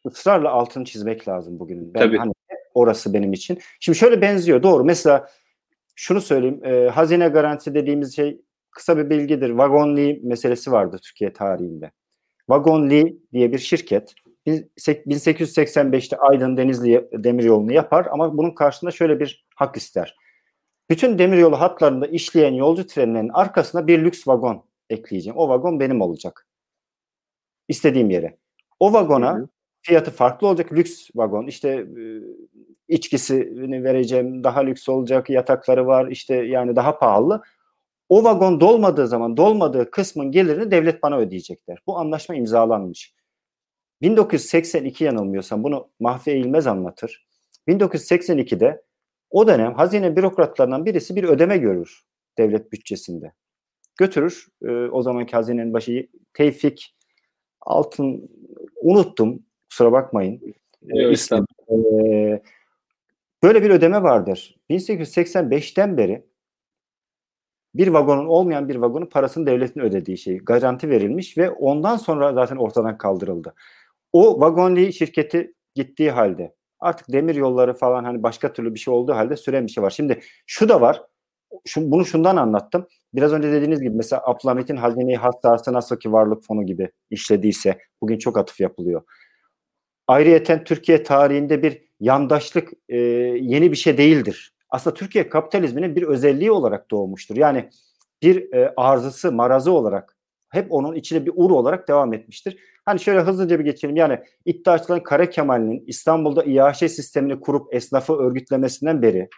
ısrarla altını çizmek lazım bugün. Ben, Tabii. Hani orası benim için. Şimdi şöyle benziyor doğru. Mesela şunu söyleyeyim. E, hazine garantisi dediğimiz şey kısa bir bilgidir. Wagon meselesi vardı Türkiye tarihinde. Wagon diye bir şirket 1885'te Aydın Denizli demiryolunu yapar ama bunun karşılığında şöyle bir hak ister. Bütün demiryolu hatlarında işleyen yolcu trenlerinin arkasına bir lüks vagon ekleyeceğim. O vagon benim olacak. İstediğim yere. O vagona fiyatı farklı olacak. Lüks vagon. İşte e, içkisini vereceğim. Daha lüks olacak. Yatakları var. İşte yani daha pahalı. O vagon dolmadığı zaman dolmadığı kısmın gelirini devlet bana ödeyecekler. Bu anlaşma imzalanmış. 1982 yanılmıyorsam bunu Mahfi Eğilmez anlatır. 1982'de o dönem hazine bürokratlarından birisi bir ödeme görür devlet bütçesinde. Götürür e, o zamanki hazinenin başı Tevfik Altın unuttum kusura bakmayın. Evet, e, böyle bir ödeme vardır. 1885'ten beri bir vagonun olmayan bir vagonun parasını devletin ödediği şey garanti verilmiş ve ondan sonra zaten ortadan kaldırıldı. O vagonli şirketi gittiği halde artık demir yolları falan hani başka türlü bir şey olduğu halde süren bir şey var. Şimdi şu da var. Şu, bunu şundan anlattım. Biraz önce dediğiniz gibi mesela Abdülhamit'in hazineyi hassası nasıl ki varlık fonu gibi işlediyse bugün çok atıf yapılıyor. Ayrıyeten Türkiye tarihinde bir yandaşlık e, yeni bir şey değildir. Aslında Türkiye kapitalizminin bir özelliği olarak doğmuştur. Yani bir e, arzısı, marazı olarak hep onun içine bir ur olarak devam etmiştir. Hani şöyle hızlıca bir geçelim. Yani iddiaçıların Kara Kemal'in İstanbul'da İAŞ sistemini kurup esnafı örgütlemesinden beri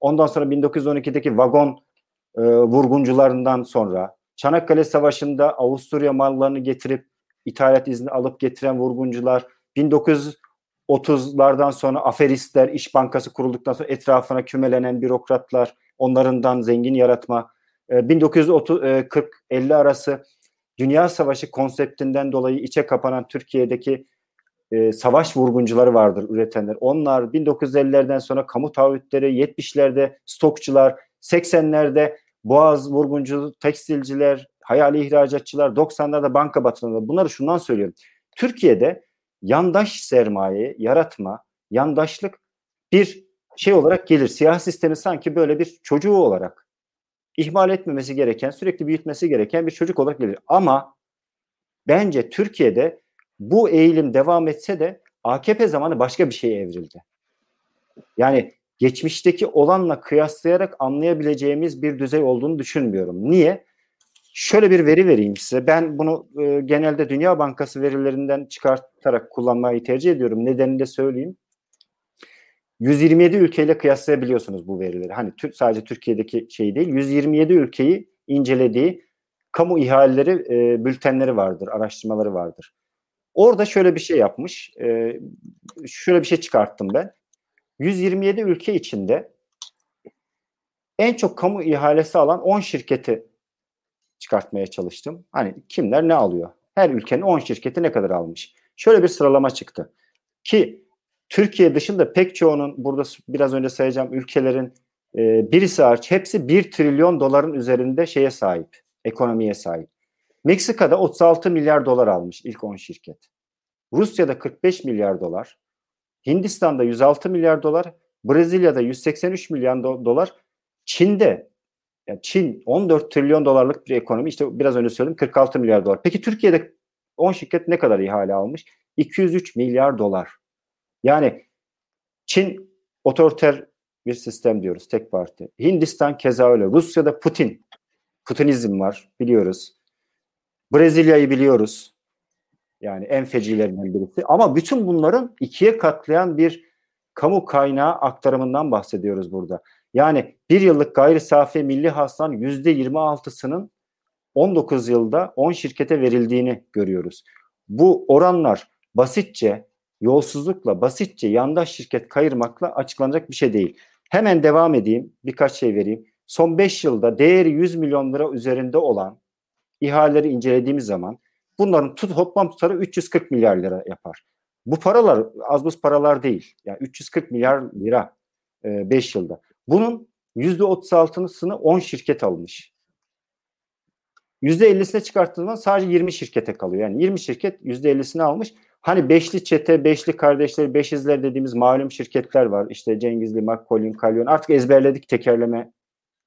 ondan sonra 1912'deki vagon e, vurguncularından sonra Çanakkale Savaşı'nda Avusturya mallarını getirip ithalat izni alıp getiren vurguncular 1930'lardan sonra aferistler, İş Bankası kurulduktan sonra etrafına kümelenen bürokratlar, onlarından zengin yaratma, 1940-50 arası Dünya Savaşı konseptinden dolayı içe kapanan Türkiye'deki e, savaş vurguncuları vardır üretenler. Onlar 1950'lerden sonra kamu taahhütleri, 70'lerde stokçular, 80'lerde boğaz vurguncu, tekstilciler, hayali ihracatçılar, 90'larda banka batırımları. Bunları şundan söylüyorum. Türkiye'de yandaş sermaye yaratma, yandaşlık bir şey olarak gelir. Siyasi sistemi sanki böyle bir çocuğu olarak ihmal etmemesi gereken, sürekli büyütmesi gereken bir çocuk olarak gelir. Ama bence Türkiye'de bu eğilim devam etse de AKP zamanı başka bir şeye evrildi. Yani geçmişteki olanla kıyaslayarak anlayabileceğimiz bir düzey olduğunu düşünmüyorum. Niye? Şöyle bir veri vereyim size. Ben bunu e, genelde Dünya Bankası verilerinden çıkartarak kullanmayı tercih ediyorum. Nedenini de söyleyeyim. 127 ülkeyle kıyaslayabiliyorsunuz bu verileri. Hani sadece Türkiye'deki şey değil. 127 ülkeyi incelediği kamu ihaleleri, e, bültenleri vardır, araştırmaları vardır. Orada şöyle bir şey yapmış. E, şöyle bir şey çıkarttım ben. 127 ülke içinde en çok kamu ihalesi alan 10 şirketi çıkartmaya çalıştım. Hani kimler ne alıyor? Her ülkenin 10 şirketi ne kadar almış? Şöyle bir sıralama çıktı. Ki Türkiye dışında pek çoğunun burada biraz önce sayacağım ülkelerin e, birisi hariç hepsi 1 trilyon doların üzerinde şeye sahip, ekonomiye sahip. Meksika'da 36 milyar dolar almış ilk 10 şirket. Rusya'da 45 milyar dolar. Hindistan'da 106 milyar dolar. Brezilya'da 183 milyon do- dolar. Çin'de yani Çin 14 trilyon dolarlık bir ekonomi. İşte biraz önce söyledim 46 milyar dolar. Peki Türkiye'de 10 şirket ne kadar ihale almış? 203 milyar dolar. Yani Çin otoriter bir sistem diyoruz tek parti. Hindistan keza öyle. Rusya'da Putin. Putinizm var biliyoruz. Brezilya'yı biliyoruz. Yani en fecilerinden birisi. Ama bütün bunların ikiye katlayan bir kamu kaynağı aktarımından bahsediyoruz burada. Yani bir yıllık gayri safi milli hasılanın yüzde 26'sının 19 yılda 10 şirkete verildiğini görüyoruz. Bu oranlar basitçe yolsuzlukla, basitçe yandaş şirket kayırmakla açıklanacak bir şey değil. Hemen devam edeyim, birkaç şey vereyim. Son 5 yılda değeri 100 milyon lira üzerinde olan ihaleleri incelediğimiz zaman bunların tut, toplam tutarı 340 milyar lira yapar. Bu paralar az buz paralar değil. Yani 340 milyar lira 5 e, yılda. Bunun %36'sını 10 şirket almış. %50'sine çıkarttığında sadece 20 şirkete kalıyor. Yani 20 şirket %50'sini almış. Hani beşli çete, beşli kardeşleri, beşizler dediğimiz malum şirketler var. İşte Cengizli, Makkolin, Kalyon. Artık ezberledik tekerleme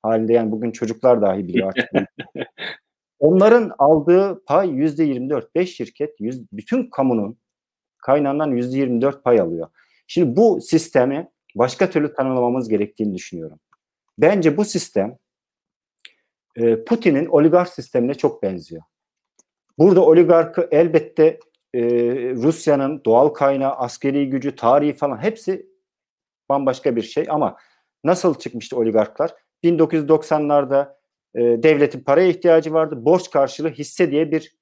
halinde. Yani bugün çocuklar dahi biliyor artık. Onların aldığı pay yüzde 24. Beş şirket yüz, bütün kamunun kaynağından yüzde 24 pay alıyor. Şimdi bu sistemi başka türlü tanımlamamız gerektiğini düşünüyorum. Bence bu sistem e, Putin'in oligark sistemine çok benziyor. Burada oligarkı elbette e, Rusya'nın doğal kaynağı, askeri gücü, tarihi falan hepsi bambaşka bir şey ama nasıl çıkmıştı oligarklar? 1990'larda e, devletin paraya ihtiyacı vardı. Borç karşılığı hisse diye bir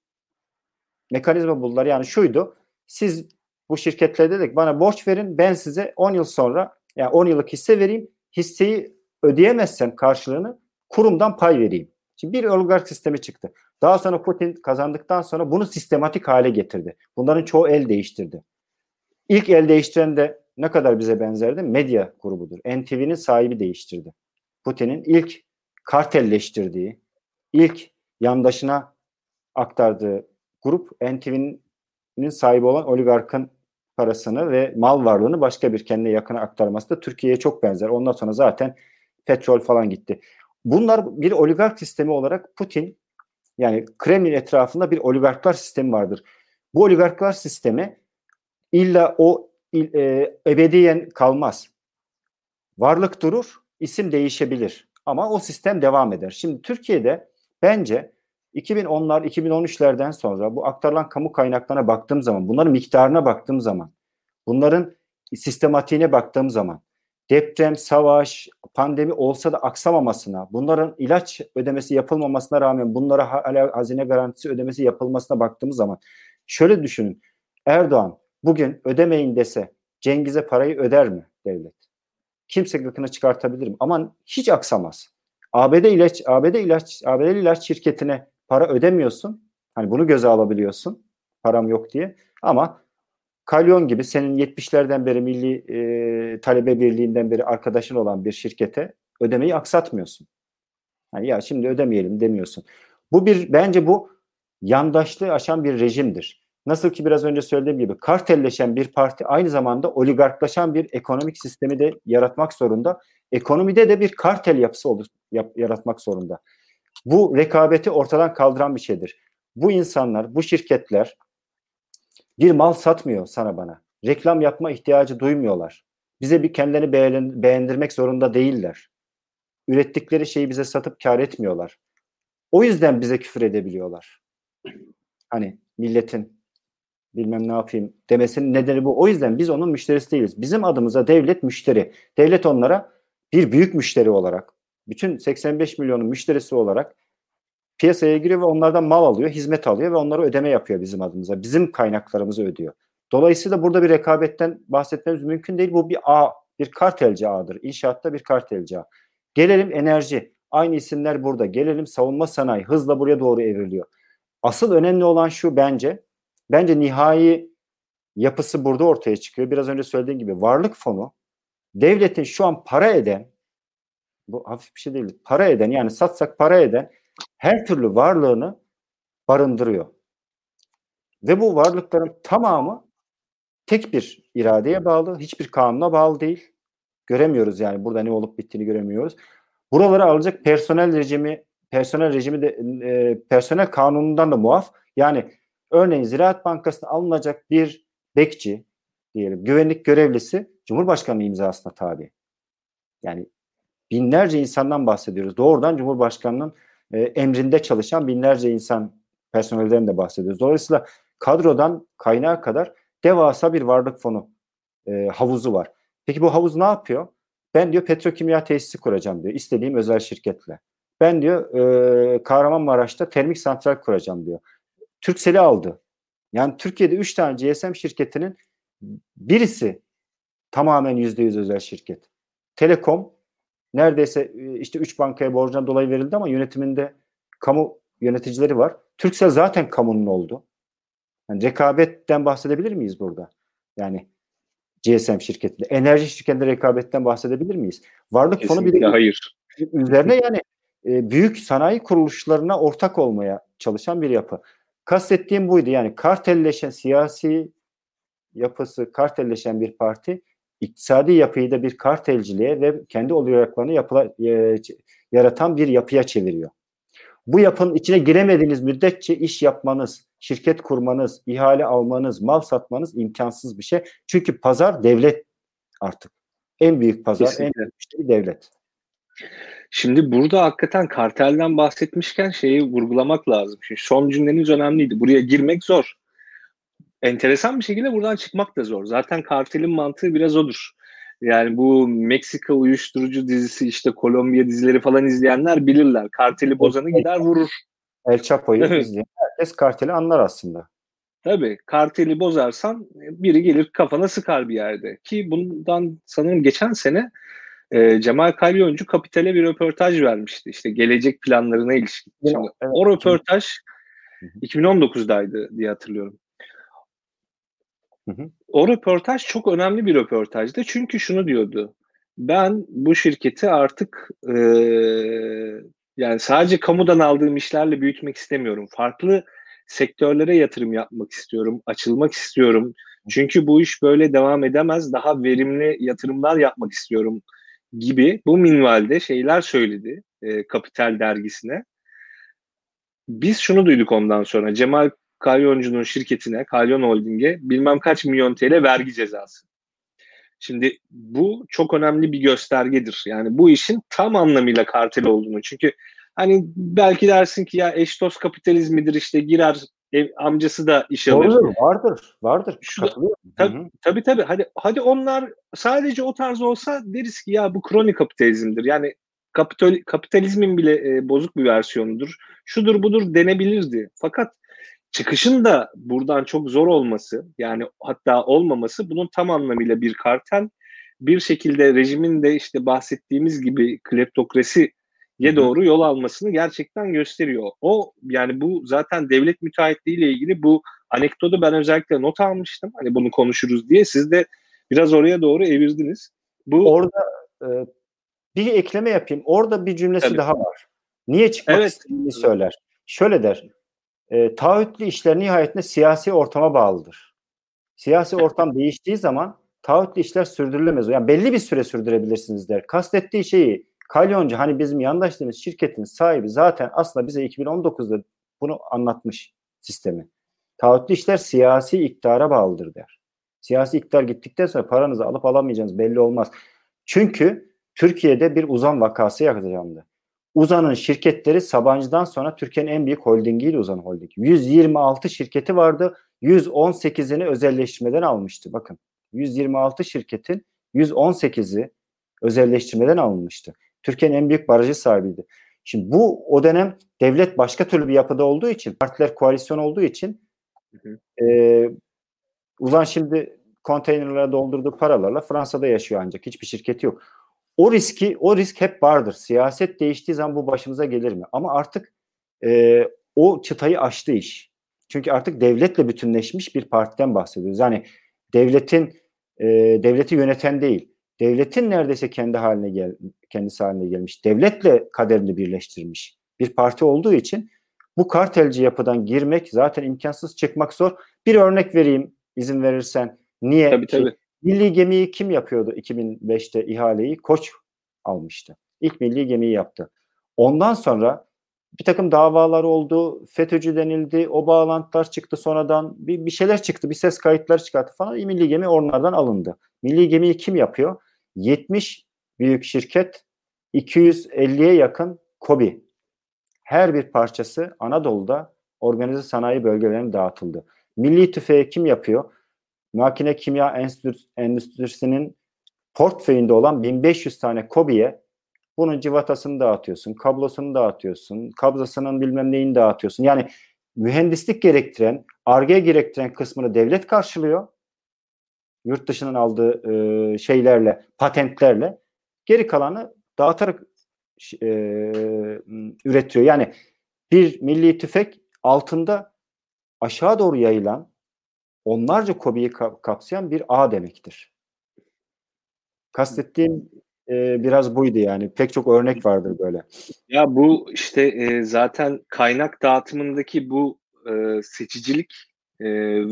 mekanizma buldular. Yani şuydu. Siz bu şirketlere dedik bana borç verin ben size 10 yıl sonra yani 10 yıllık hisse vereyim. Hisseyi ödeyemezsem karşılığını kurumdan pay vereyim. Şimdi bir oligark sistemi çıktı. Daha sonra Putin kazandıktan sonra bunu sistematik hale getirdi. Bunların çoğu el değiştirdi. İlk el değiştiren de ne kadar bize benzerdi? Medya grubudur. NTV'nin sahibi değiştirdi. Putin'in ilk kartelleştirdiği, ilk yandaşına aktardığı grup NTV'nin sahibi olan oligarkın parasını ve mal varlığını başka bir kendine yakına aktarması da Türkiye'ye çok benzer. Ondan sonra zaten petrol falan gitti. Bunlar bir oligark sistemi olarak Putin yani Kremlin etrafında bir oligarklar sistemi vardır. Bu oligarklar sistemi illa o e, ebediyen kalmaz. Varlık durur, isim değişebilir ama o sistem devam eder. Şimdi Türkiye'de bence 2010'lar, 2013'lerden sonra bu aktarılan kamu kaynaklarına baktığım zaman, bunların miktarına baktığım zaman, bunların sistematiğine baktığım zaman, deprem, savaş, pandemi olsa da aksamamasına, bunların ilaç ödemesi yapılmamasına rağmen bunlara hala hazine garantisi ödemesi yapılmasına baktığımız zaman şöyle düşünün. Erdoğan bugün ödemeyin dese Cengiz'e parayı öder mi devlet? Kimse gıkını çıkartabilir mi? Aman hiç aksamaz. ABD ilaç ABD ilaç ABD ilaç şirketine para ödemiyorsun. Hani bunu göze alabiliyorsun. Param yok diye. Ama Kalyon gibi senin 70'lerden beri Milli e, Talebe Birliği'nden beri arkadaşın olan bir şirkete ödemeyi aksatmıyorsun. Yani ya şimdi ödemeyelim demiyorsun. Bu bir bence bu yandaşlığı aşan bir rejimdir. Nasıl ki biraz önce söylediğim gibi kartelleşen bir parti aynı zamanda oligarklaşan bir ekonomik sistemi de yaratmak zorunda. Ekonomide de bir kartel yapısı olur, yap, yaratmak zorunda. Bu rekabeti ortadan kaldıran bir şeydir. Bu insanlar, bu şirketler bir mal satmıyor sana bana. Reklam yapma ihtiyacı duymuyorlar. Bize bir kendilerini beğendirmek zorunda değiller. Ürettikleri şeyi bize satıp kar etmiyorlar. O yüzden bize küfür edebiliyorlar. Hani milletin bilmem ne yapayım demesinin nedeni bu. O yüzden biz onun müşterisi değiliz. Bizim adımıza devlet müşteri. Devlet onlara bir büyük müşteri olarak, bütün 85 milyonun müşterisi olarak piyasaya giriyor ve onlardan mal alıyor, hizmet alıyor ve onlara ödeme yapıyor bizim adımıza. Bizim kaynaklarımızı ödüyor. Dolayısıyla burada bir rekabetten bahsetmemiz mümkün değil. Bu bir ağ, bir kartelci ağıdır. İnşaatta bir kartelci ağ. Gelelim enerji. Aynı isimler burada. Gelelim savunma sanayi. Hızla buraya doğru evriliyor. Asıl önemli olan şu bence. Bence nihai yapısı burada ortaya çıkıyor. Biraz önce söylediğim gibi varlık fonu devletin şu an para eden bu hafif bir şey değil. Para eden yani satsak para eden her türlü varlığını barındırıyor. Ve bu varlıkların tamamı tek bir iradeye bağlı, hiçbir kanuna bağlı değil. Göremiyoruz yani burada ne olup bittiğini göremiyoruz. Buraları alacak personel rejimi, personel rejimi de e, personel kanunundan da muaf. Yani örneğin Ziraat Bankası'na alınacak bir bekçi diyelim, güvenlik görevlisi Cumhurbaşkanı imzasına tabi. Yani binlerce insandan bahsediyoruz. Doğrudan Cumhurbaşkanının e, emrinde çalışan binlerce insan personelden de bahsediyoruz. Dolayısıyla kadrodan kaynağa kadar devasa bir varlık fonu e, havuzu var. Peki bu havuz ne yapıyor? Ben diyor petrokimya tesisi kuracağım diyor. İstediğim özel şirketle. Ben diyor e, Kahramanmaraş'ta termik santral kuracağım diyor. Türksel'i aldı. Yani Türkiye'de 3 tane GSM şirketinin birisi tamamen %100 özel şirket. Telekom neredeyse e, işte 3 bankaya borcundan dolayı verildi ama yönetiminde kamu yöneticileri var. Türksel zaten kamunun oldu. Yani rekabetten bahsedebilir miyiz burada? Yani GSM şirketinde. Enerji şirketinde rekabetten bahsedebilir miyiz? Varlık Kesinlikle fonu bir de hayır. üzerine yani e, büyük sanayi kuruluşlarına ortak olmaya çalışan bir yapı. Kastettiğim buydu. Yani kartelleşen siyasi yapısı kartelleşen bir parti iktisadi yapıyı da bir kartelciliğe ve kendi oligarklarını yapıla, e, yaratan bir yapıya çeviriyor. Bu yapının içine giremediğiniz müddetçe iş yapmanız, şirket kurmanız, ihale almanız, mal satmanız imkansız bir şey. Çünkü pazar devlet artık. En büyük pazar, Kesinlikle. en büyük müşteri devlet. Şimdi burada hakikaten kartelden bahsetmişken şeyi vurgulamak lazım. Şimdi son cümleniz önemliydi. Buraya girmek zor enteresan bir şekilde buradan çıkmak da zor. Zaten kartelin mantığı biraz odur. Yani bu Meksika uyuşturucu dizisi işte Kolombiya dizileri falan izleyenler bilirler. Karteli bozanı gider vurur. El Chapo'yu izleyen herkes karteli anlar aslında. Tabii karteli bozarsan biri gelir kafana sıkar bir yerde. Ki bundan sanırım geçen sene e, Cemal Kalyoncu Kapital'e bir röportaj vermişti. İşte gelecek planlarına ilişkin. Şimdi, evet, o röportaj 2019'daydı diye hatırlıyorum. O röportaj çok önemli bir röportajdı. Çünkü şunu diyordu. Ben bu şirketi artık e, yani sadece kamudan aldığım işlerle büyütmek istemiyorum. Farklı sektörlere yatırım yapmak istiyorum, açılmak istiyorum. Çünkü bu iş böyle devam edemez. Daha verimli yatırımlar yapmak istiyorum gibi bu minvalde şeyler söyledi e, Kapital dergisine. Biz şunu duyduk ondan sonra. Cemal Kalyoncu'nun şirketine, Kalyon Holding'e bilmem kaç milyon TL vergi cezası. Şimdi bu çok önemli bir göstergedir. Yani bu işin tam anlamıyla kartel olduğunu. Çünkü hani belki dersin ki ya eş dost kapitalizmidir işte girer ev, amcası da iş alır. Doğrudur, vardır, vardır. Şu da, tabii, tabii tabii hadi hadi onlar sadece o tarz olsa deriz ki ya bu kronik kapitalizmdir. Yani kapital, kapitalizmin bile e, bozuk bir versiyonudur. Şudur budur denebilirdi. Fakat çıkışın da buradan çok zor olması yani hatta olmaması bunun tam anlamıyla bir kartel bir şekilde rejimin de işte bahsettiğimiz gibi kleptokrasi ye doğru yol almasını gerçekten gösteriyor. O yani bu zaten devlet müteahhitliği ile ilgili bu anekdotu ben özellikle not almıştım. Hani bunu konuşuruz diye siz de biraz oraya doğru evirdiniz. Bu orada e, bir ekleme yapayım. Orada bir cümlesi Tabii. daha var. Niye çıkmak evet. istediğini söyler. Şöyle der. E, taahhütlü işler nihayetinde siyasi ortama bağlıdır. Siyasi ortam değiştiği zaman taahhütlü işler sürdürülemez. Yani belli bir süre sürdürebilirsiniz der. Kastettiği şeyi Kalyoncu hani bizim yandaşlığımız şirketin sahibi zaten aslında bize 2019'da bunu anlatmış sistemi. Taahhütlü işler siyasi iktidara bağlıdır der. Siyasi iktidar gittikten sonra paranızı alıp alamayacağınız belli olmaz. Çünkü Türkiye'de bir uzan vakası yaşandı. Uzan'ın şirketleri Sabancı'dan sonra Türkiye'nin en büyük holdingiyle Uzan Holding. 126 şirketi vardı. 118'ini özelleştirmeden almıştı. Bakın 126 şirketin 118'i özelleştirmeden alınmıştı. Türkiye'nin en büyük barajı sahibiydi. Şimdi bu o dönem devlet başka türlü bir yapıda olduğu için, partiler koalisyon olduğu için hı hı. E, Uzan şimdi konteynerlara doldurduğu paralarla Fransa'da yaşıyor ancak hiçbir şirketi yok. O riski, o risk hep vardır. Siyaset değiştiği zaman bu başımıza gelir mi? Ama artık e, o çıtayı aştı iş. Çünkü artık devletle bütünleşmiş bir partiden bahsediyoruz. Yani devletin e, devleti yöneten değil, devletin neredeyse kendi haline gel kendisi haline gelmiş. Devletle kaderini birleştirmiş bir parti olduğu için bu kartelci yapıdan girmek zaten imkansız çıkmak zor. Bir örnek vereyim izin verirsen. Niye? Tabii ki? tabii. Milli gemiyi kim yapıyordu 2005'te ihaleyi? Koç almıştı. İlk milli gemiyi yaptı. Ondan sonra bir takım davalar oldu, FETÖ'cü denildi, o bağlantılar çıktı sonradan, bir, bir şeyler çıktı, bir ses kayıtları çıkarttı falan. Milli gemi onlardan alındı. Milli gemiyi kim yapıyor? 70 büyük şirket 250'ye yakın kobi. Her bir parçası Anadolu'da organize sanayi bölgelerine dağıtıldı. Milli tüfeği kim yapıyor? Makine Kimya Endüstrisi'nin portföyünde olan 1500 tane kobiye bunun civatasını dağıtıyorsun, kablosunu dağıtıyorsun, kabzasının bilmem neyini dağıtıyorsun. Yani mühendislik gerektiren, arge gerektiren kısmını devlet karşılıyor yurt dışından aldığı e, şeylerle, patentlerle geri kalanı dağıtarak e, üretiyor. Yani bir milli tüfek altında aşağı doğru yayılan onlarca kobiyi kapsayan bir ağ demektir. Kastettiğim e, biraz buydu yani. Pek çok örnek vardır böyle. Ya bu işte e, zaten kaynak dağıtımındaki bu e, seçicilik e,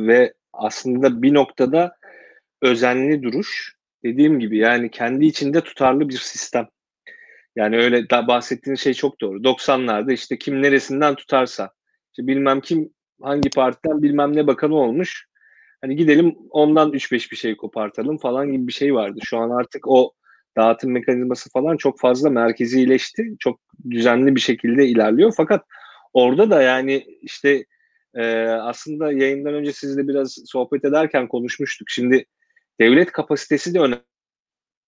ve aslında bir noktada özenli duruş dediğim gibi yani kendi içinde tutarlı bir sistem. Yani öyle da bahsettiğin şey çok doğru. 90'larda işte kim neresinden tutarsa işte bilmem kim hangi partiden bilmem ne bakanı olmuş. Hani gidelim ondan 3-5 bir şey kopartalım falan gibi bir şey vardı. Şu an artık o dağıtım mekanizması falan çok fazla merkezileşti. Çok düzenli bir şekilde ilerliyor. Fakat orada da yani işte e, aslında yayından önce sizle biraz sohbet ederken konuşmuştuk. Şimdi devlet kapasitesi de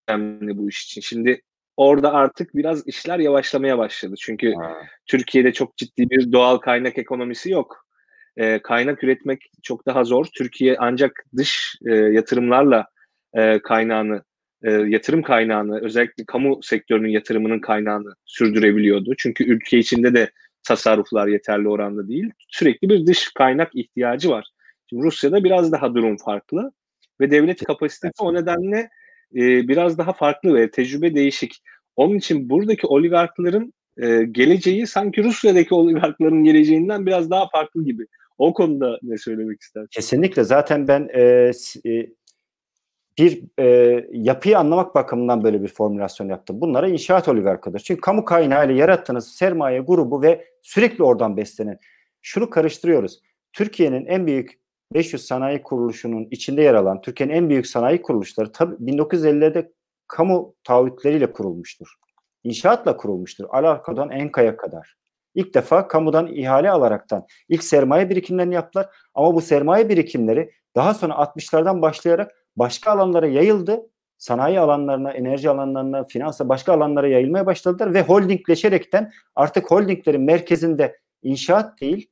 önemli bu iş için. Şimdi orada artık biraz işler yavaşlamaya başladı. Çünkü ha. Türkiye'de çok ciddi bir doğal kaynak ekonomisi yok. E, kaynak üretmek çok daha zor. Türkiye ancak dış e, yatırımlarla e, kaynağını, e, yatırım kaynağını, özellikle kamu sektörünün yatırımının kaynağını sürdürebiliyordu. Çünkü ülke içinde de tasarruflar yeterli oranda değil. Sürekli bir dış kaynak ihtiyacı var. Şimdi Rusya'da biraz daha durum farklı ve devlet kapasitesi o nedenle e, biraz daha farklı ve tecrübe değişik. Onun için buradaki oligarkların e, geleceği sanki Rusya'daki oligarkların geleceğinden biraz daha farklı gibi. O konuda ne söylemek istersin? Kesinlikle. Zaten ben e, e, bir e, yapıyı anlamak bakımından böyle bir formülasyon yaptım. Bunlara inşaat oligarkıdır. Çünkü kamu kaynağıyla yarattığınız sermaye grubu ve sürekli oradan beslenen. Şunu karıştırıyoruz. Türkiye'nin en büyük 500 sanayi kuruluşunun içinde yer alan Türkiye'nin en büyük sanayi kuruluşları tabii 1950'lerde kamu taahhütleriyle kurulmuştur. inşaatla kurulmuştur. Alarko'dan Enka'ya kadar. İlk defa kamudan ihale alaraktan ilk sermaye birikimlerini yaptılar. Ama bu sermaye birikimleri daha sonra 60'lardan başlayarak başka alanlara yayıldı. Sanayi alanlarına, enerji alanlarına, finansa başka alanlara yayılmaya başladılar ve holdingleşerekten artık holdinglerin merkezinde inşaat değil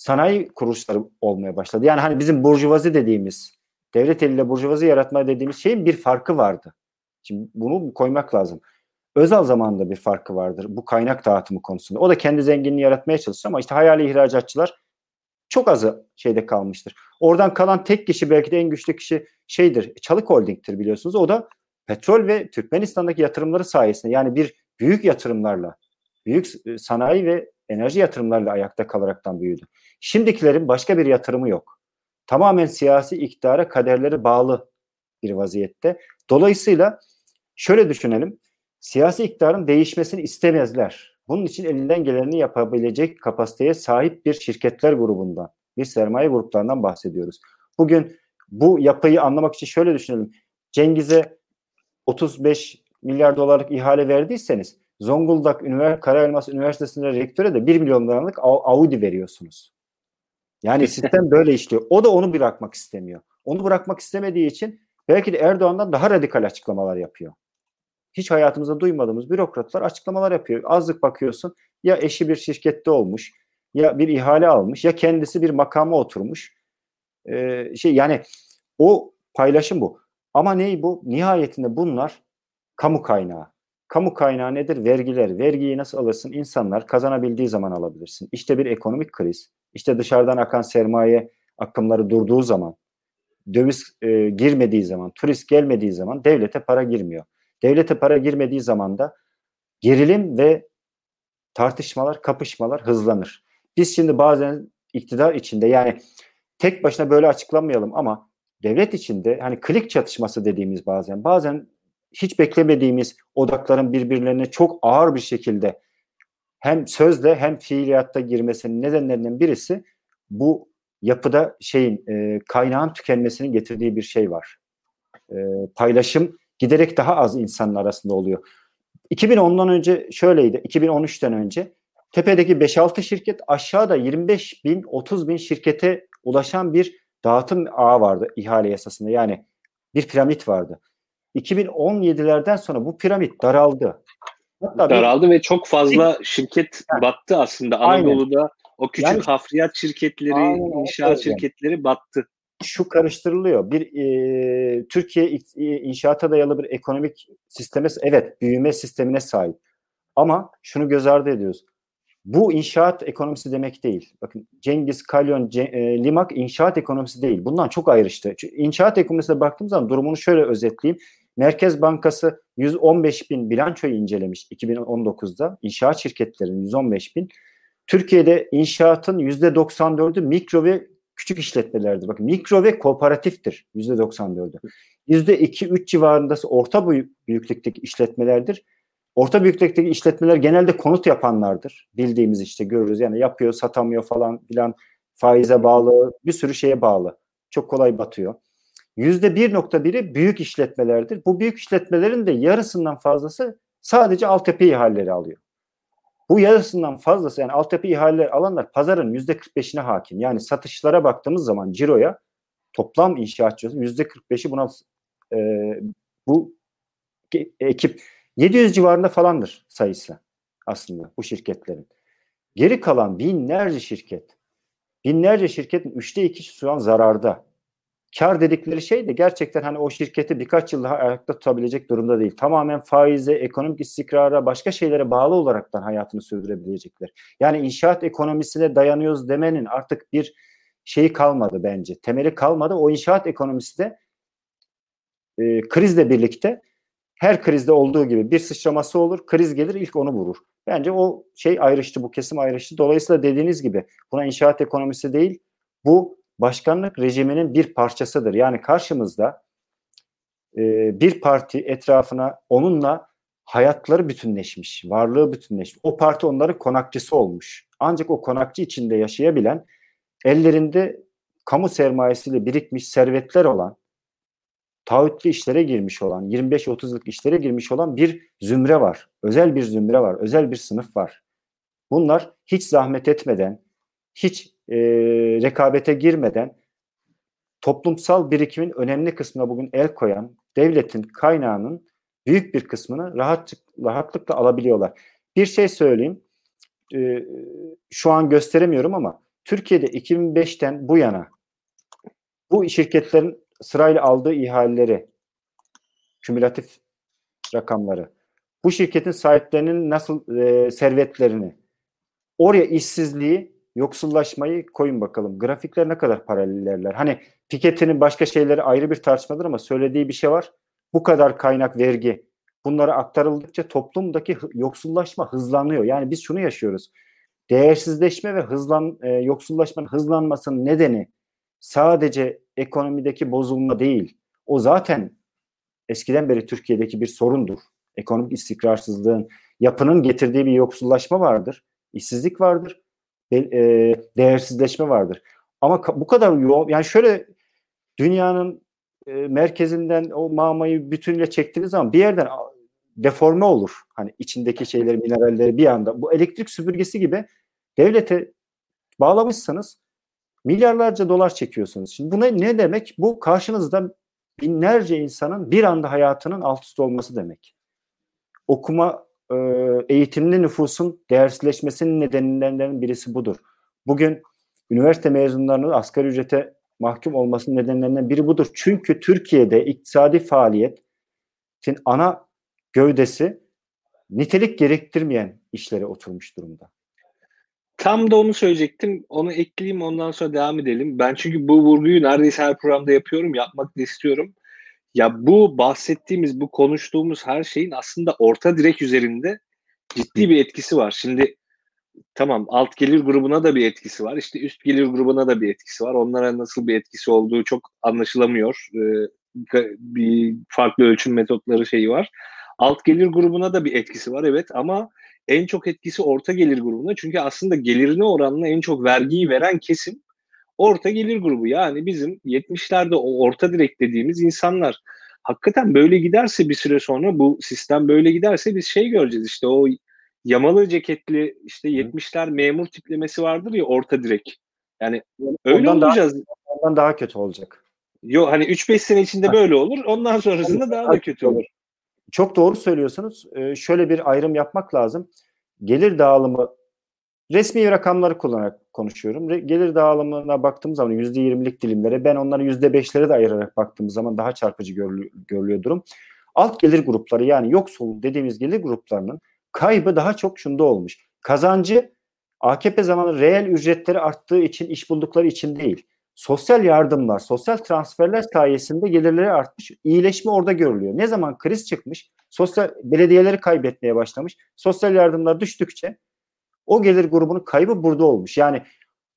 sanayi kuruluşları olmaya başladı. Yani hani bizim burjuvazi dediğimiz, devlet eliyle burjuvazi yaratma dediğimiz şeyin bir farkı vardı. Şimdi bunu koymak lazım. Özal zamanında bir farkı vardır bu kaynak dağıtımı konusunda. O da kendi zenginliğini yaratmaya çalıştı ama işte hayali ihracatçılar çok azı şeyde kalmıştır. Oradan kalan tek kişi belki de en güçlü kişi şeydir. Çalık Holding'tir biliyorsunuz. O da petrol ve Türkmenistan'daki yatırımları sayesinde yani bir büyük yatırımlarla, büyük sanayi ve enerji yatırımlarla ayakta kalaraktan büyüdü. Şimdikilerin başka bir yatırımı yok. Tamamen siyasi iktidara kaderleri bağlı bir vaziyette. Dolayısıyla şöyle düşünelim. Siyasi iktidarın değişmesini istemezler. Bunun için elinden geleni yapabilecek kapasiteye sahip bir şirketler grubundan, bir sermaye gruplarından bahsediyoruz. Bugün bu yapıyı anlamak için şöyle düşünelim. Cengiz'e 35 milyar dolarlık ihale verdiyseniz Zonguldak Ünivers Karaelmas Üniversitesi'nde rektöre de 1 milyon dolarlık Audi veriyorsunuz. Yani sistem böyle işliyor. O da onu bırakmak istemiyor. Onu bırakmak istemediği için belki de Erdoğan'dan daha radikal açıklamalar yapıyor. Hiç hayatımızda duymadığımız bürokratlar açıklamalar yapıyor. Azlık bakıyorsun ya eşi bir şirkette olmuş ya bir ihale almış ya kendisi bir makama oturmuş. Ee, şey yani o paylaşım bu. Ama ney bu? Nihayetinde bunlar kamu kaynağı. Kamu kaynağı nedir? Vergiler. Vergiyi nasıl alırsın? İnsanlar kazanabildiği zaman alabilirsin. İşte bir ekonomik kriz. İşte dışarıdan akan sermaye akımları durduğu zaman, döviz e, girmediği zaman, turist gelmediği zaman devlete para girmiyor. Devlete para girmediği zaman da gerilim ve tartışmalar, kapışmalar hızlanır. Biz şimdi bazen iktidar içinde yani tek başına böyle açıklamayalım ama devlet içinde hani klik çatışması dediğimiz bazen bazen hiç beklemediğimiz odakların birbirlerine çok ağır bir şekilde hem sözle hem fiiliyatta girmesinin nedenlerinden birisi bu yapıda şeyin e, kaynağın tükenmesinin getirdiği bir şey var. E, paylaşım giderek daha az insanın arasında oluyor. 2010'dan önce şöyleydi. 2013'ten önce tepedeki 5-6 şirket aşağıda 25 bin 30 bin şirkete ulaşan bir dağıtım ağı vardı ihale yasasında. Yani bir piramit vardı. 2017'lerden sonra bu piramit daraldı. Hatta daraldı bir, ve çok fazla şirket yani, battı aslında. Anadolu'da aynen. o küçük yani, hafriyat şirketleri, aynen, inşaat evet, şirketleri battı. Şu karıştırılıyor. Bir e, Türkiye inşaata dayalı bir ekonomik sisteme, evet büyüme sistemine sahip. Ama şunu göz ardı ediyoruz. Bu inşaat ekonomisi demek değil. Bakın Cengiz, Kalyon, C, e, Limak inşaat ekonomisi değil. Bundan çok ayrıştı. Çünkü inşaat ekonomisine baktığımız zaman durumunu şöyle özetleyeyim. Merkez Bankası 115 bin bilançoyu incelemiş 2019'da. İnşaat şirketlerinin 115 bin. Türkiye'de inşaatın %94'ü mikro ve küçük işletmelerdir. Bakın mikro ve kooperatiftir %94'ü. %2-3 civarında orta büyüklükteki işletmelerdir. Orta büyüklükteki işletmeler genelde konut yapanlardır. Bildiğimiz işte görürüz. Yani yapıyor, satamıyor falan filan. Faize bağlı, bir sürü şeye bağlı. Çok kolay batıyor. %1.1'i büyük işletmelerdir. Bu büyük işletmelerin de yarısından fazlası sadece altyapı ihaleleri alıyor. Bu yarısından fazlası yani altyapı ihaleleri alanlar pazarın %45'ine hakim. Yani satışlara baktığımız zaman ciroya toplam inşaatçının %45'i buna e, bu ekip 700 civarında falandır sayısı aslında bu şirketlerin. Geri kalan binlerce şirket, binlerce şirketin üçte ikisi şu an zararda kar dedikleri şey de gerçekten hani o şirketi birkaç yıl daha ayakta tutabilecek durumda değil. Tamamen faize, ekonomik istikrara, başka şeylere bağlı olaraktan hayatını sürdürebilecekler. Yani inşaat ekonomisine dayanıyoruz demenin artık bir şeyi kalmadı bence. Temeli kalmadı. O inşaat ekonomisi de e, krizle birlikte her krizde olduğu gibi bir sıçraması olur, kriz gelir ilk onu vurur. Bence o şey ayrıştı, bu kesim ayrıştı. Dolayısıyla dediğiniz gibi buna inşaat ekonomisi değil, bu başkanlık rejiminin bir parçasıdır. Yani karşımızda e, bir parti etrafına onunla hayatları bütünleşmiş, varlığı bütünleşmiş. O parti onların konakçısı olmuş. Ancak o konakçı içinde yaşayabilen, ellerinde kamu sermayesiyle birikmiş servetler olan, taahhütlü işlere girmiş olan, 25-30'luk işlere girmiş olan bir zümre var. Özel bir zümre var, özel bir sınıf var. Bunlar hiç zahmet etmeden, hiç e, rekabete girmeden toplumsal birikimin önemli kısmına bugün el koyan devletin kaynağının büyük bir kısmını rahat, rahatlıkla alabiliyorlar. Bir şey söyleyeyim. E, şu an gösteremiyorum ama Türkiye'de 2005'ten bu yana bu şirketlerin sırayla aldığı ihaleleri, kümülatif rakamları, bu şirketin sahiplerinin nasıl e, servetlerini, oraya işsizliği, yoksullaşmayı koyun bakalım. Grafikler ne kadar paralellerler. Hani Piketty'nin başka şeyleri ayrı bir tartışmadır ama söylediği bir şey var. Bu kadar kaynak, vergi bunlara aktarıldıkça toplumdaki yoksullaşma hızlanıyor. Yani biz şunu yaşıyoruz. Değersizleşme ve hızlan e, yoksullaşmanın hızlanmasının nedeni sadece ekonomideki bozulma değil. O zaten eskiden beri Türkiye'deki bir sorundur. Ekonomik istikrarsızlığın, yapının getirdiği bir yoksullaşma vardır. işsizlik vardır. E, değersizleşme vardır. Ama bu kadar yoğun, yani şöyle dünyanın e, merkezinden o mamayı bütünle çektiğiniz zaman bir yerden deforme olur. Hani içindeki şeyleri, mineralleri bir anda. Bu elektrik süpürgesi gibi devlete bağlamışsanız milyarlarca dolar çekiyorsunuz. Şimdi bu ne, ne demek? Bu karşınızda binlerce insanın bir anda hayatının alt üst olması demek. Okuma e, eğitimli nüfusun değersizleşmesinin nedenlerinden birisi budur. Bugün üniversite mezunlarının asgari ücrete mahkum olmasının nedenlerinden biri budur. Çünkü Türkiye'de iktisadi faaliyetin ana gövdesi nitelik gerektirmeyen işlere oturmuş durumda. Tam da onu söyleyecektim. Onu ekleyeyim ondan sonra devam edelim. Ben çünkü bu vurguyu neredeyse her programda yapıyorum. Yapmak da istiyorum. Ya bu bahsettiğimiz, bu konuştuğumuz her şeyin aslında orta direk üzerinde ciddi bir etkisi var. Şimdi tamam alt gelir grubuna da bir etkisi var. İşte üst gelir grubuna da bir etkisi var. Onlara nasıl bir etkisi olduğu çok anlaşılamıyor. Ee, bir farklı ölçüm metotları şeyi var. Alt gelir grubuna da bir etkisi var evet ama en çok etkisi orta gelir grubuna. Çünkü aslında gelirine oranla en çok vergiyi veren kesim orta gelir grubu. Yani bizim 70'lerde o orta direk dediğimiz insanlar. Hakikaten böyle giderse bir süre sonra bu sistem böyle giderse biz şey göreceğiz işte o yamalı ceketli işte 70'ler memur tiplemesi vardır ya orta direk. Yani öyle ondan olacağız. Daha, ondan daha kötü olacak. Yok hani 3-5 sene içinde böyle olur. Ondan sonrasında daha da kötü olur. Çok doğru söylüyorsunuz. Ee, şöyle bir ayrım yapmak lazım. Gelir dağılımı resmi rakamları kullanarak konuşuyorum. Gelir dağılımına baktığımız zaman %20'lik dilimlere ben onları %5'lere de ayırarak baktığımız zaman daha çarpıcı görülüyor, görülüyor durum. Alt gelir grupları yani yoksul dediğimiz gelir gruplarının kaybı daha çok şunda olmuş. Kazancı AKP zamanı reel ücretleri arttığı için iş buldukları için değil sosyal yardımlar, sosyal transferler sayesinde gelirleri artmış. İyileşme orada görülüyor. Ne zaman kriz çıkmış, sosyal belediyeleri kaybetmeye başlamış. Sosyal yardımlar düştükçe o gelir grubunun kaybı burada olmuş. Yani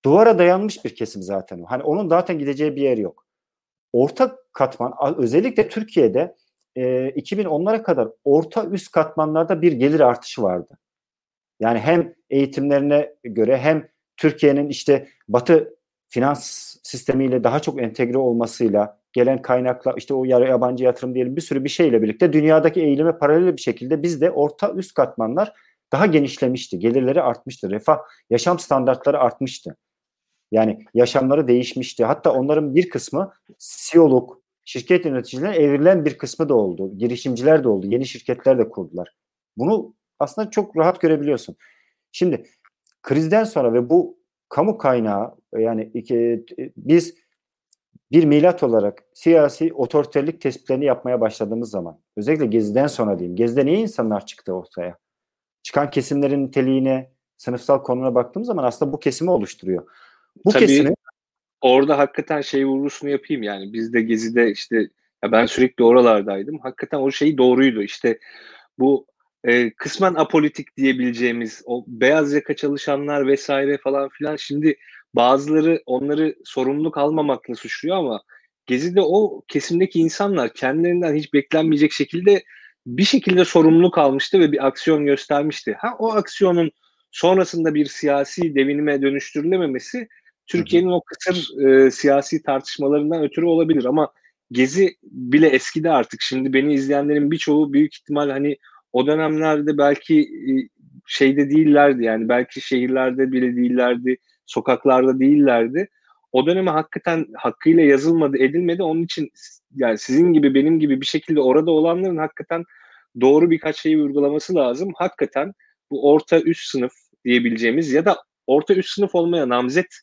duvara dayanmış bir kesim zaten o. Hani onun zaten gideceği bir yer yok. Orta katman özellikle Türkiye'de e, 2010'lara kadar orta üst katmanlarda bir gelir artışı vardı. Yani hem eğitimlerine göre hem Türkiye'nin işte Batı finans sistemiyle daha çok entegre olmasıyla gelen kaynakla işte o yabancı yatırım diyelim bir sürü bir şeyle birlikte dünyadaki eğilime paralel bir şekilde bizde orta üst katmanlar daha genişlemişti. Gelirleri artmıştı. Refah, yaşam standartları artmıştı. Yani yaşamları değişmişti. Hatta onların bir kısmı CEO'luk, şirket yöneticilerine evrilen bir kısmı da oldu. Girişimciler de oldu. Yeni şirketler de kurdular. Bunu aslında çok rahat görebiliyorsun. Şimdi krizden sonra ve bu kamu kaynağı yani iki, biz bir milat olarak siyasi otoriterlik tespitlerini yapmaya başladığımız zaman özellikle Gezi'den sonra diyeyim. Gezi'de niye insanlar çıktı ortaya? Çıkan kesimlerin niteliğine, sınıfsal konuna baktığımız zaman aslında bu kesimi oluşturuyor. Bu Tabii kesimi orada hakikaten şey vurgusunu yapayım yani biz de Gezi'de işte ya ben sürekli oralardaydım. Hakikaten o şey doğruydu. İşte bu e, kısmen apolitik diyebileceğimiz o beyaz yaka çalışanlar vesaire falan filan şimdi bazıları onları sorumluluk almamakla suçluyor ama Gezi'de o kesimdeki insanlar kendilerinden hiç beklenmeyecek şekilde bir şekilde sorumluluk almıştı ve bir aksiyon göstermişti. Ha o aksiyonun sonrasında bir siyasi devinime dönüştürülememesi Türkiye'nin o kısır e, siyasi tartışmalarından ötürü olabilir ama Gezi bile eskidi artık. Şimdi beni izleyenlerin birçoğu büyük ihtimal hani o dönemlerde belki e, şeyde değillerdi yani belki şehirlerde bile değillerdi, sokaklarda değillerdi. O döneme hakikaten hakkıyla yazılmadı, edilmedi. Onun için yani sizin gibi benim gibi bir şekilde orada olanların hakikaten doğru birkaç şeyi uygulaması lazım. Hakikaten bu orta üst sınıf diyebileceğimiz ya da orta üst sınıf olmaya namzet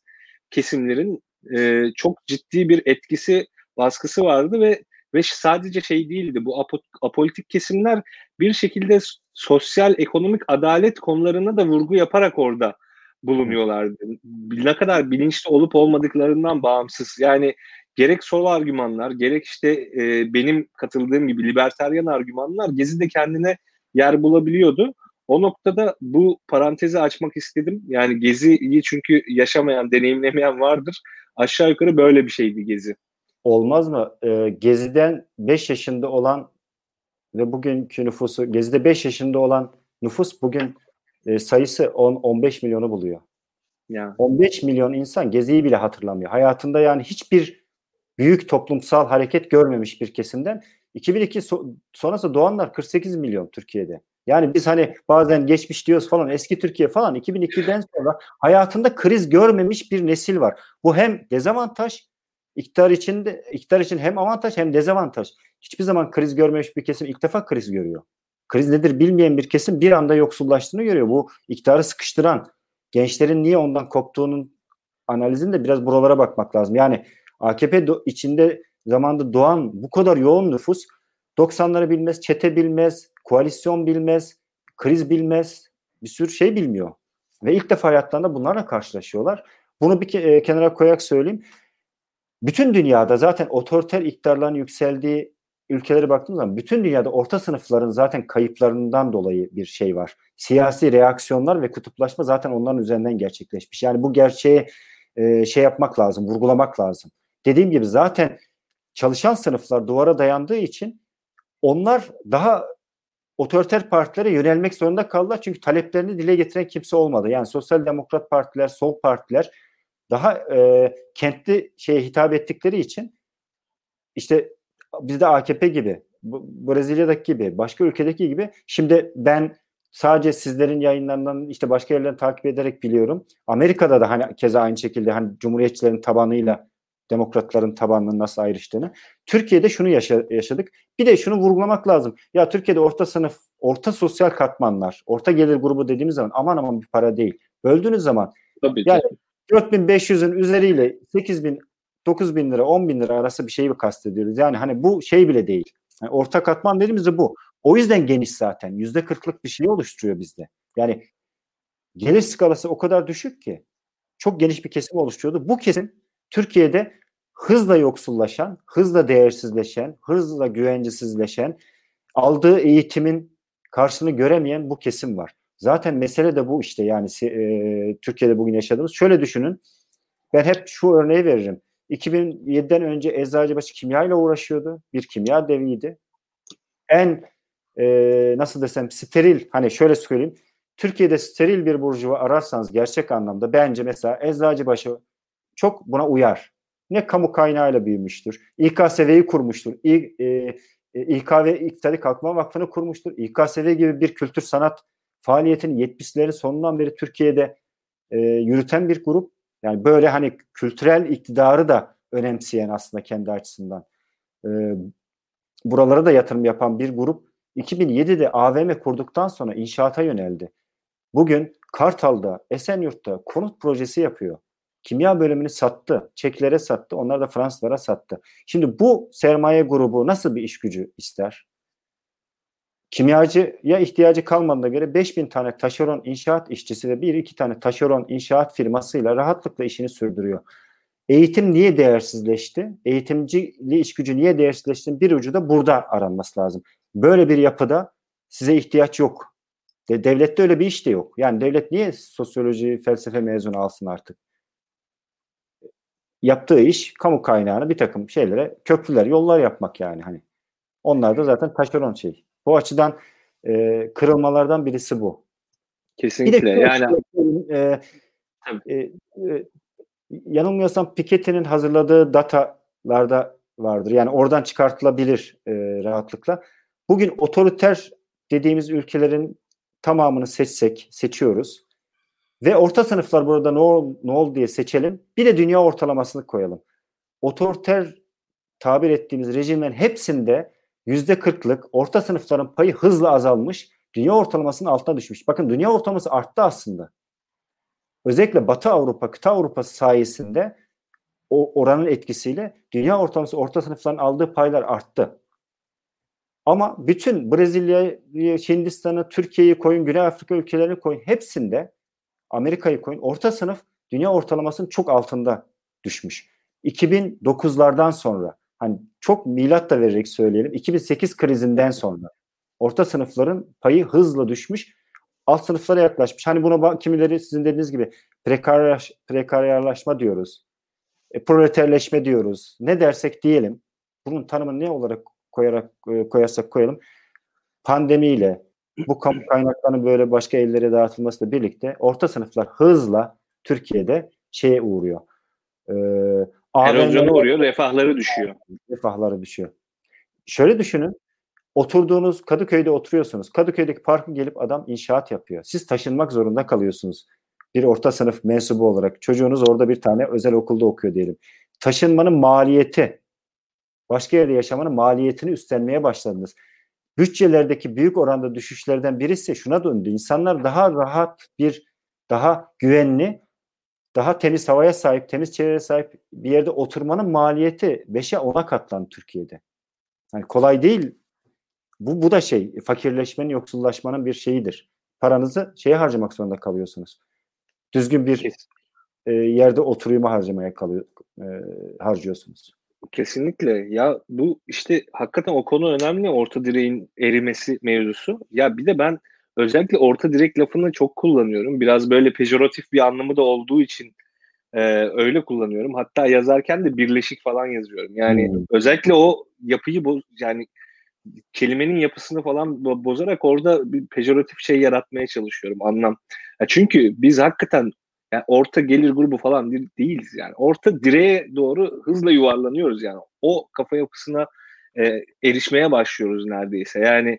kesimlerin e, çok ciddi bir etkisi baskısı vardı ve ve sadece şey değildi bu apo, apolitik kesimler bir şekilde sosyal ekonomik adalet konularına da vurgu yaparak orada bulunuyorlardı. Ne kadar bilinçli olup olmadıklarından bağımsız. Yani gerek sol argümanlar, gerek işte e, benim katıldığım gibi liberteryan argümanlar Gezi de kendine yer bulabiliyordu. O noktada bu parantezi açmak istedim. Yani Gezi'yi çünkü yaşamayan, deneyimlemeyen vardır. Aşağı yukarı böyle bir şeydi Gezi. Olmaz mı? Ee, Gezi'den 5 yaşında olan ve bugünkü nüfusu, Gezi'de 5 yaşında olan nüfus bugün e, sayısı 10-15 milyonu buluyor. Ya. 15 milyon insan Gezi'yi bile hatırlamıyor. Hayatında yani hiçbir büyük toplumsal hareket görmemiş bir kesimden 2002 so- sonrası doğanlar 48 milyon Türkiye'de. Yani biz hani bazen geçmiş diyoruz falan eski Türkiye falan 2002'den sonra hayatında kriz görmemiş bir nesil var. Bu hem dezavantaj iktidar için de iktidar için hem avantaj hem dezavantaj. Hiçbir zaman kriz görmemiş bir kesim ilk defa kriz görüyor. Kriz nedir bilmeyen bir kesim bir anda yoksullaştığını görüyor. Bu iktidarı sıkıştıran gençlerin niye ondan koptuğunun analizinde biraz buralara bakmak lazım. Yani AKP içinde zamanda doğan bu kadar yoğun nüfus 90'ları bilmez, çete bilmez, koalisyon bilmez, kriz bilmez, bir sürü şey bilmiyor. Ve ilk defa hayatlarında bunlarla karşılaşıyorlar. Bunu bir e, kenara koyarak söyleyeyim. Bütün dünyada zaten otoriter iktidarların yükseldiği ülkelere baktığımız zaman bütün dünyada orta sınıfların zaten kayıplarından dolayı bir şey var. Siyasi reaksiyonlar ve kutuplaşma zaten onların üzerinden gerçekleşmiş. Yani bu gerçeği e, şey yapmak lazım, vurgulamak lazım. Dediğim gibi zaten çalışan sınıflar duvara dayandığı için onlar daha otoriter partilere yönelmek zorunda kaldılar. Çünkü taleplerini dile getiren kimse olmadı. Yani sosyal demokrat partiler, sol partiler daha e, kentli şeye hitap ettikleri için işte bizde AKP gibi, Brezilya'daki gibi, başka ülkedeki gibi şimdi ben sadece sizlerin yayınlarından işte başka yerlerden takip ederek biliyorum. Amerika'da da hani keza aynı şekilde hani cumhuriyetçilerin tabanıyla demokratların tabanının nasıl ayrıştığını. Türkiye'de şunu yaşa- yaşadık. Bir de şunu vurgulamak lazım. Ya Türkiye'de orta sınıf, orta sosyal katmanlar, orta gelir grubu dediğimiz zaman aman aman bir para değil. Böldüğünüz zaman Tabii yani 4500'ün üzeriyle 8000 9000 lira 10 bin lira arası bir şeyi kastediyoruz. Yani hani bu şey bile değil. Yani orta katman dediğimizde bu. O yüzden geniş zaten. Yüzde kırklık bir şey oluşturuyor bizde. Yani gelir skalası o kadar düşük ki çok geniş bir kesim oluşturuyordu. Bu kesim Türkiye'de hızla yoksullaşan, hızla değersizleşen, hızla güvencesizleşen, aldığı eğitimin karşılığını göremeyen bu kesim var. Zaten mesele de bu işte yani e, Türkiye'de bugün yaşadığımız. Şöyle düşünün. Ben hep şu örneği veririm. 2007'den önce Eczacıbaşı kimya ile uğraşıyordu. Bir kimya deviydi. En e, nasıl desem steril hani şöyle söyleyeyim. Türkiye'de steril bir burjuva ararsanız gerçek anlamda bence mesela Eczacıbaşı çok buna uyar. Ne kamu kaynağıyla büyümüştür. İKSV'yi kurmuştur. İ, e, e İKV İktisadi Kalkınma Vakfı'nı kurmuştur. İKSV gibi bir kültür sanat faaliyetini 70'lerin sonundan beri Türkiye'de e, yürüten bir grup. Yani böyle hani kültürel iktidarı da önemseyen aslında kendi açısından. E, buralara da yatırım yapan bir grup 2007'de AVM kurduktan sonra inşaata yöneldi. Bugün Kartal'da, Esenyurt'ta konut projesi yapıyor. Kimya bölümünü sattı. Çeklere sattı. Onlar da Fransızlara sattı. Şimdi bu sermaye grubu nasıl bir iş gücü ister? Kimyacıya ihtiyacı kalmadığına göre 5000 tane taşeron inşaat işçisi ve bir iki tane taşeron inşaat firmasıyla rahatlıkla işini sürdürüyor. Eğitim niye değersizleşti? Eğitimcili iş gücü niye değersizleşti? Bir ucu da burada aranması lazım. Böyle bir yapıda size ihtiyaç yok. Devlette öyle bir iş de yok. Yani devlet niye sosyoloji, felsefe mezunu alsın artık? Yaptığı iş kamu kaynağını bir takım şeylere, köprüler, yollar yapmak yani hani. Onlar da zaten taşeron şey. Bu açıdan e, kırılmalardan birisi bu. Kesinlikle. Bir de yani e, e, e, yanılmıyorsam Piketty'nin hazırladığı datalarda vardır. Yani oradan çıkartılabilir e, rahatlıkla. Bugün otoriter dediğimiz ülkelerin tamamını seçsek, seçiyoruz. Ve orta sınıflar burada ne, ol, ne oldu diye seçelim. Bir de dünya ortalamasını koyalım. Otoriter tabir ettiğimiz rejimlerin hepsinde yüzde kırklık orta sınıfların payı hızla azalmış. Dünya ortalamasının altına düşmüş. Bakın dünya ortalaması arttı aslında. Özellikle Batı Avrupa, kıta Avrupası sayesinde o oranın etkisiyle dünya ortalaması orta sınıfların aldığı paylar arttı. Ama bütün Brezilya'yı, Hindistan'ı, Türkiye'yi koyun, Güney Afrika ülkelerini koyun hepsinde Amerika'yı koyun. Orta sınıf dünya ortalamasının çok altında düşmüş. 2009'lardan sonra hani çok milat da vererek söyleyelim 2008 krizinden sonra orta sınıfların payı hızla düşmüş alt sınıflara yaklaşmış. Hani buna kimileri sizin dediğiniz gibi prekaryaş, prekaryarlaşma diyoruz. E, proleterleşme diyoruz. Ne dersek diyelim. Bunun tanımını ne olarak koyarak e, koyarsak koyalım. Pandemiyle bu kamu kaynaklarının böyle başka ellere dağıtılmasıyla birlikte orta sınıflar hızla Türkiye'de şeye uğruyor. Ee, Erozyona uğruyor, refahları düşüyor. Refahları düşüyor. Şöyle düşünün. Oturduğunuz Kadıköy'de oturuyorsunuz. Kadıköy'deki parkı gelip adam inşaat yapıyor. Siz taşınmak zorunda kalıyorsunuz. Bir orta sınıf mensubu olarak. Çocuğunuz orada bir tane özel okulda okuyor diyelim. Taşınmanın maliyeti, başka yerde yaşamanın maliyetini üstlenmeye başladınız. Bütçelerdeki büyük oranda düşüşlerden birisi şuna döndü. İnsanlar daha rahat bir, daha güvenli, daha temiz havaya sahip, temiz çevreye sahip bir yerde oturmanın maliyeti 5'e 10'a katlandı Türkiye'de. Yani kolay değil bu, bu da şey fakirleşmenin, yoksullaşmanın bir şeyidir. Paranızı şeye harcamak zorunda kalıyorsunuz. Düzgün bir e, yerde oturuyuma harcamaya kalıyor, e, harcıyorsunuz. Kesinlikle. Ya bu işte hakikaten o konu önemli. Orta direğin erimesi mevzusu. Ya bir de ben özellikle orta direk lafını çok kullanıyorum. Biraz böyle pejoratif bir anlamı da olduğu için e, öyle kullanıyorum. Hatta yazarken de birleşik falan yazıyorum. Yani hmm. özellikle o yapıyı boz, yani kelimenin yapısını falan bozarak orada bir pejoratif şey yaratmaya çalışıyorum anlam. Ya çünkü biz hakikaten yani orta gelir grubu falan değiliz yani. Orta direğe doğru hızla yuvarlanıyoruz yani. O kafa yapısına e, erişmeye başlıyoruz neredeyse. Yani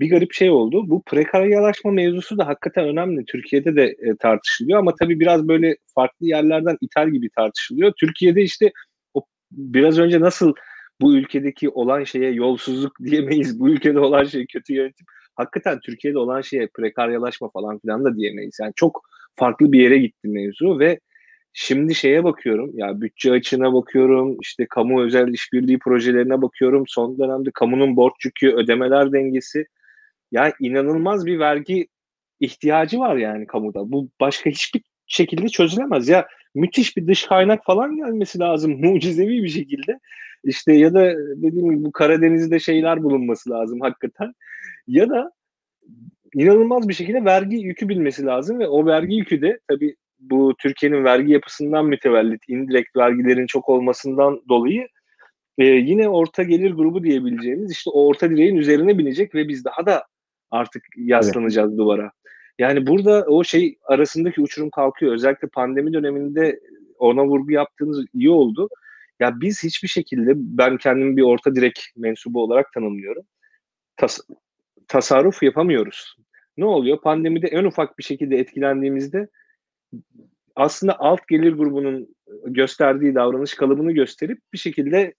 bir garip şey oldu. Bu prekaryalaşma mevzusu da hakikaten önemli. Türkiye'de de e, tartışılıyor ama tabii biraz böyle farklı yerlerden ithal gibi tartışılıyor. Türkiye'de işte o biraz önce nasıl bu ülkedeki olan şeye yolsuzluk diyemeyiz. Bu ülkede olan şey kötü yönetim. Hakikaten Türkiye'de olan şeye prekaryalaşma falan filan da diyemeyiz. Yani çok farklı bir yere gitti mevzu ve şimdi şeye bakıyorum ya bütçe açığına bakıyorum işte kamu özel işbirliği projelerine bakıyorum son dönemde kamunun borç yükü ödemeler dengesi ya inanılmaz bir vergi ihtiyacı var yani kamuda. Bu başka hiçbir şekilde çözülemez. Ya müthiş bir dış kaynak falan gelmesi lazım mucizevi bir şekilde. İşte ya da dediğim gibi bu Karadeniz'de şeyler bulunması lazım hakikaten. Ya da inanılmaz bir şekilde vergi yükü bilmesi lazım ve o vergi yükü de tabii bu Türkiye'nin vergi yapısından mütevellit, indirekt vergilerin çok olmasından dolayı e, yine orta gelir grubu diyebileceğimiz işte o orta direğin üzerine binecek ve biz daha da artık yaslanacağız evet. duvara. Yani burada o şey arasındaki uçurum kalkıyor. Özellikle pandemi döneminde ona vurgu yaptığınız iyi oldu. Ya biz hiçbir şekilde ben kendimi bir orta direk mensubu olarak tanımlıyorum. Tas tasarruf yapamıyoruz. Ne oluyor? Pandemide en ufak bir şekilde etkilendiğimizde aslında alt gelir grubunun gösterdiği davranış kalıbını gösterip bir şekilde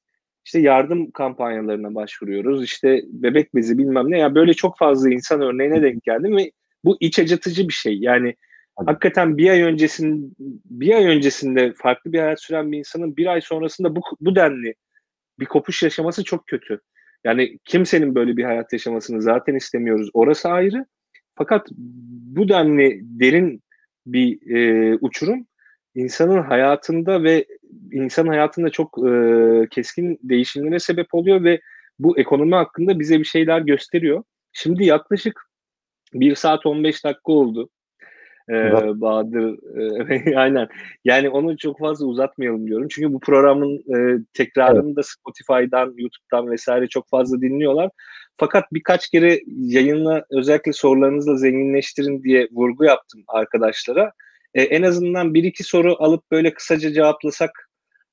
işte yardım kampanyalarına başvuruyoruz. İşte bebek bezi bilmem ne. Ya yani böyle çok fazla insan örneğine denk geldim ve bu iç acıtıcı bir şey. Yani hakikaten bir ay öncesin bir ay öncesinde farklı bir hayat süren bir insanın bir ay sonrasında bu bu denli bir kopuş yaşaması çok kötü. Yani kimsenin böyle bir hayat yaşamasını zaten istemiyoruz. Orası ayrı. Fakat bu denli derin bir e, uçurum insanın hayatında ve insan hayatında çok e, keskin değişimlere sebep oluyor ve bu ekonomi hakkında bize bir şeyler gösteriyor. Şimdi yaklaşık 1 saat 15 dakika oldu. Ee, Bahadır e, aynen. Yani onu çok fazla uzatmayalım diyorum. Çünkü bu programın e, tekrarını evet. da Spotify'dan, YouTube'dan vesaire çok fazla dinliyorlar. Fakat birkaç kere yayınla özellikle sorularınızla zenginleştirin diye vurgu yaptım arkadaşlara. E, en azından bir iki soru alıp böyle kısaca cevaplasak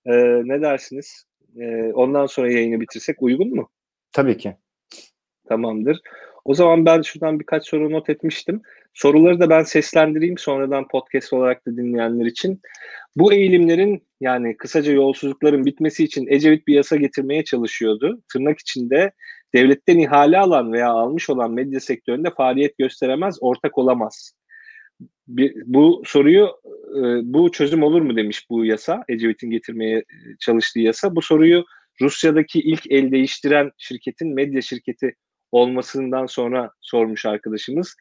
e, ne dersiniz? E, ondan sonra yayını bitirsek uygun mu? Tabii ki. Tamamdır. O zaman ben şuradan birkaç soru not etmiştim. Soruları da ben seslendireyim sonradan podcast olarak da dinleyenler için. Bu eğilimlerin yani kısaca yolsuzlukların bitmesi için Ecevit bir yasa getirmeye çalışıyordu. Tırnak içinde devletten ihale alan veya almış olan medya sektöründe faaliyet gösteremez, ortak olamaz. Bir, bu soruyu e, bu çözüm olur mu demiş bu yasa, Ecevit'in getirmeye çalıştığı yasa. Bu soruyu Rusya'daki ilk el değiştiren şirketin medya şirketi olmasından sonra sormuş arkadaşımız.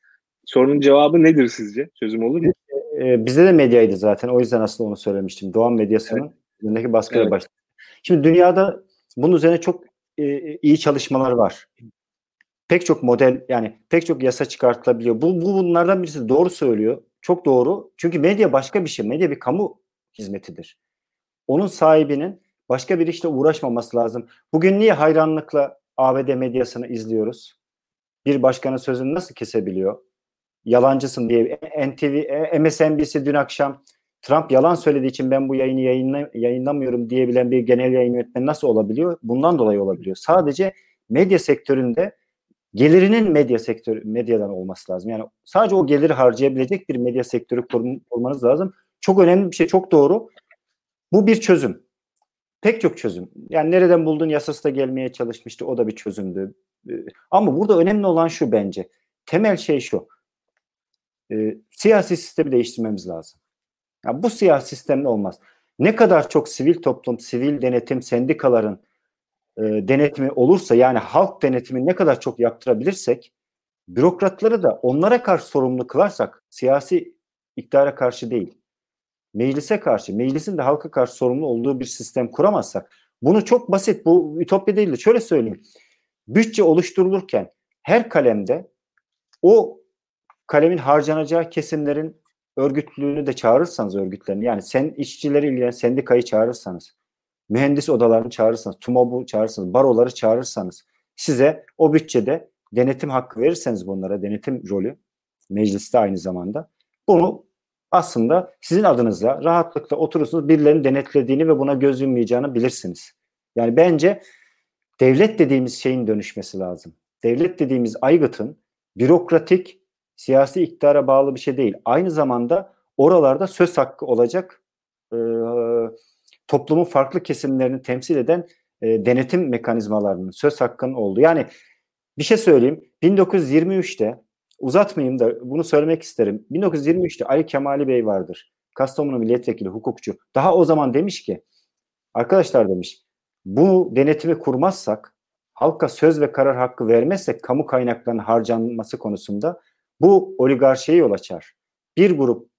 Sorunun cevabı nedir sizce? Çözüm olur mu? Ee, bizde de medyaydı zaten. O yüzden aslında onu söylemiştim. Doğan medyasının evet. üzerindeki baskıyla evet. başladı. Şimdi dünyada bunun üzerine çok e, iyi çalışmalar var. Pek çok model yani pek çok yasa çıkartılabiliyor. Bu, bu bunlardan birisi doğru söylüyor. Çok doğru. Çünkü medya başka bir şey. Medya bir kamu hizmetidir. Onun sahibinin başka bir işle uğraşmaması lazım. Bugün niye hayranlıkla ABD medyasını izliyoruz? Bir başkanın sözünü nasıl kesebiliyor? Yalancısın diye NTV, MSNBC dün akşam Trump yalan söylediği için ben bu yayını yayınla, yayınlamıyorum diyebilen bir genel yayın yönetmeni nasıl olabiliyor? Bundan dolayı olabiliyor. Sadece medya sektöründe gelirinin medya sektörü medyadan olması lazım. Yani sadece o geliri harcayabilecek bir medya sektörü kurmanız lazım. Çok önemli bir şey, çok doğru. Bu bir çözüm. Pek çok çözüm. Yani nereden buldun yasası da gelmeye çalışmıştı. O da bir çözümdü. Ee, ama burada önemli olan şu bence. Temel şey şu. E, siyasi sistemi değiştirmemiz lazım. Yani bu siyasi sistemle olmaz. Ne kadar çok sivil toplum, sivil denetim, sendikaların e, denetimi olursa yani halk denetimi ne kadar çok yaptırabilirsek bürokratları da onlara karşı sorumlu kılarsak siyasi iktidara karşı değil meclise karşı, meclisin de halka karşı sorumlu olduğu bir sistem kuramazsak bunu çok basit, bu ütopya değil de şöyle söyleyeyim. Bütçe oluşturulurken her kalemde o kalemin harcanacağı kesimlerin örgütlülüğünü de çağırırsanız örgütlerini yani sen işçileri ilgilenen sendikayı çağırırsanız, mühendis odalarını çağırırsanız, TUMOB'u çağırırsanız, baroları çağırırsanız size o bütçede denetim hakkı verirseniz bunlara denetim rolü mecliste aynı zamanda bunu aslında sizin adınıza rahatlıkla oturursunuz birilerinin denetlediğini ve buna göz yummayacağını bilirsiniz. Yani bence devlet dediğimiz şeyin dönüşmesi lazım. Devlet dediğimiz aygıtın bürokratik, siyasi iktidara bağlı bir şey değil. Aynı zamanda oralarda söz hakkı olacak e, toplumun farklı kesimlerini temsil eden e, denetim mekanizmalarının söz hakkının olduğu. Yani bir şey söyleyeyim. 1923'te uzatmayayım da bunu söylemek isterim. 1923'te Ali Kemali Bey vardır. Kastamonu milletvekili, hukukçu. Daha o zaman demiş ki arkadaşlar demiş bu denetimi kurmazsak halka söz ve karar hakkı vermezsek kamu kaynaklarının harcanması konusunda bu oligarşiye yol açar. Bir grup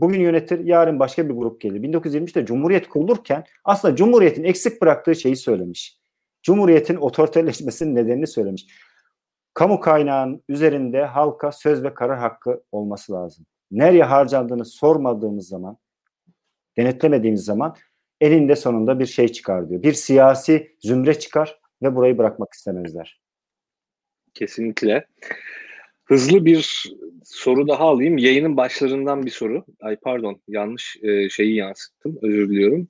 bugün yönetir, yarın başka bir grup gelir. 1923'te Cumhuriyet kurulurken aslında Cumhuriyet'in eksik bıraktığı şeyi söylemiş. Cumhuriyet'in otoriterleşmesinin nedenini söylemiş kamu kaynağının üzerinde halka söz ve karar hakkı olması lazım. Nereye harcandığını sormadığımız zaman, denetlemediğimiz zaman elinde sonunda bir şey çıkar diyor. Bir siyasi zümre çıkar ve burayı bırakmak istemezler. Kesinlikle. Hızlı bir soru daha alayım. Yayının başlarından bir soru. Ay pardon yanlış e, şeyi yansıttım. Özür diliyorum.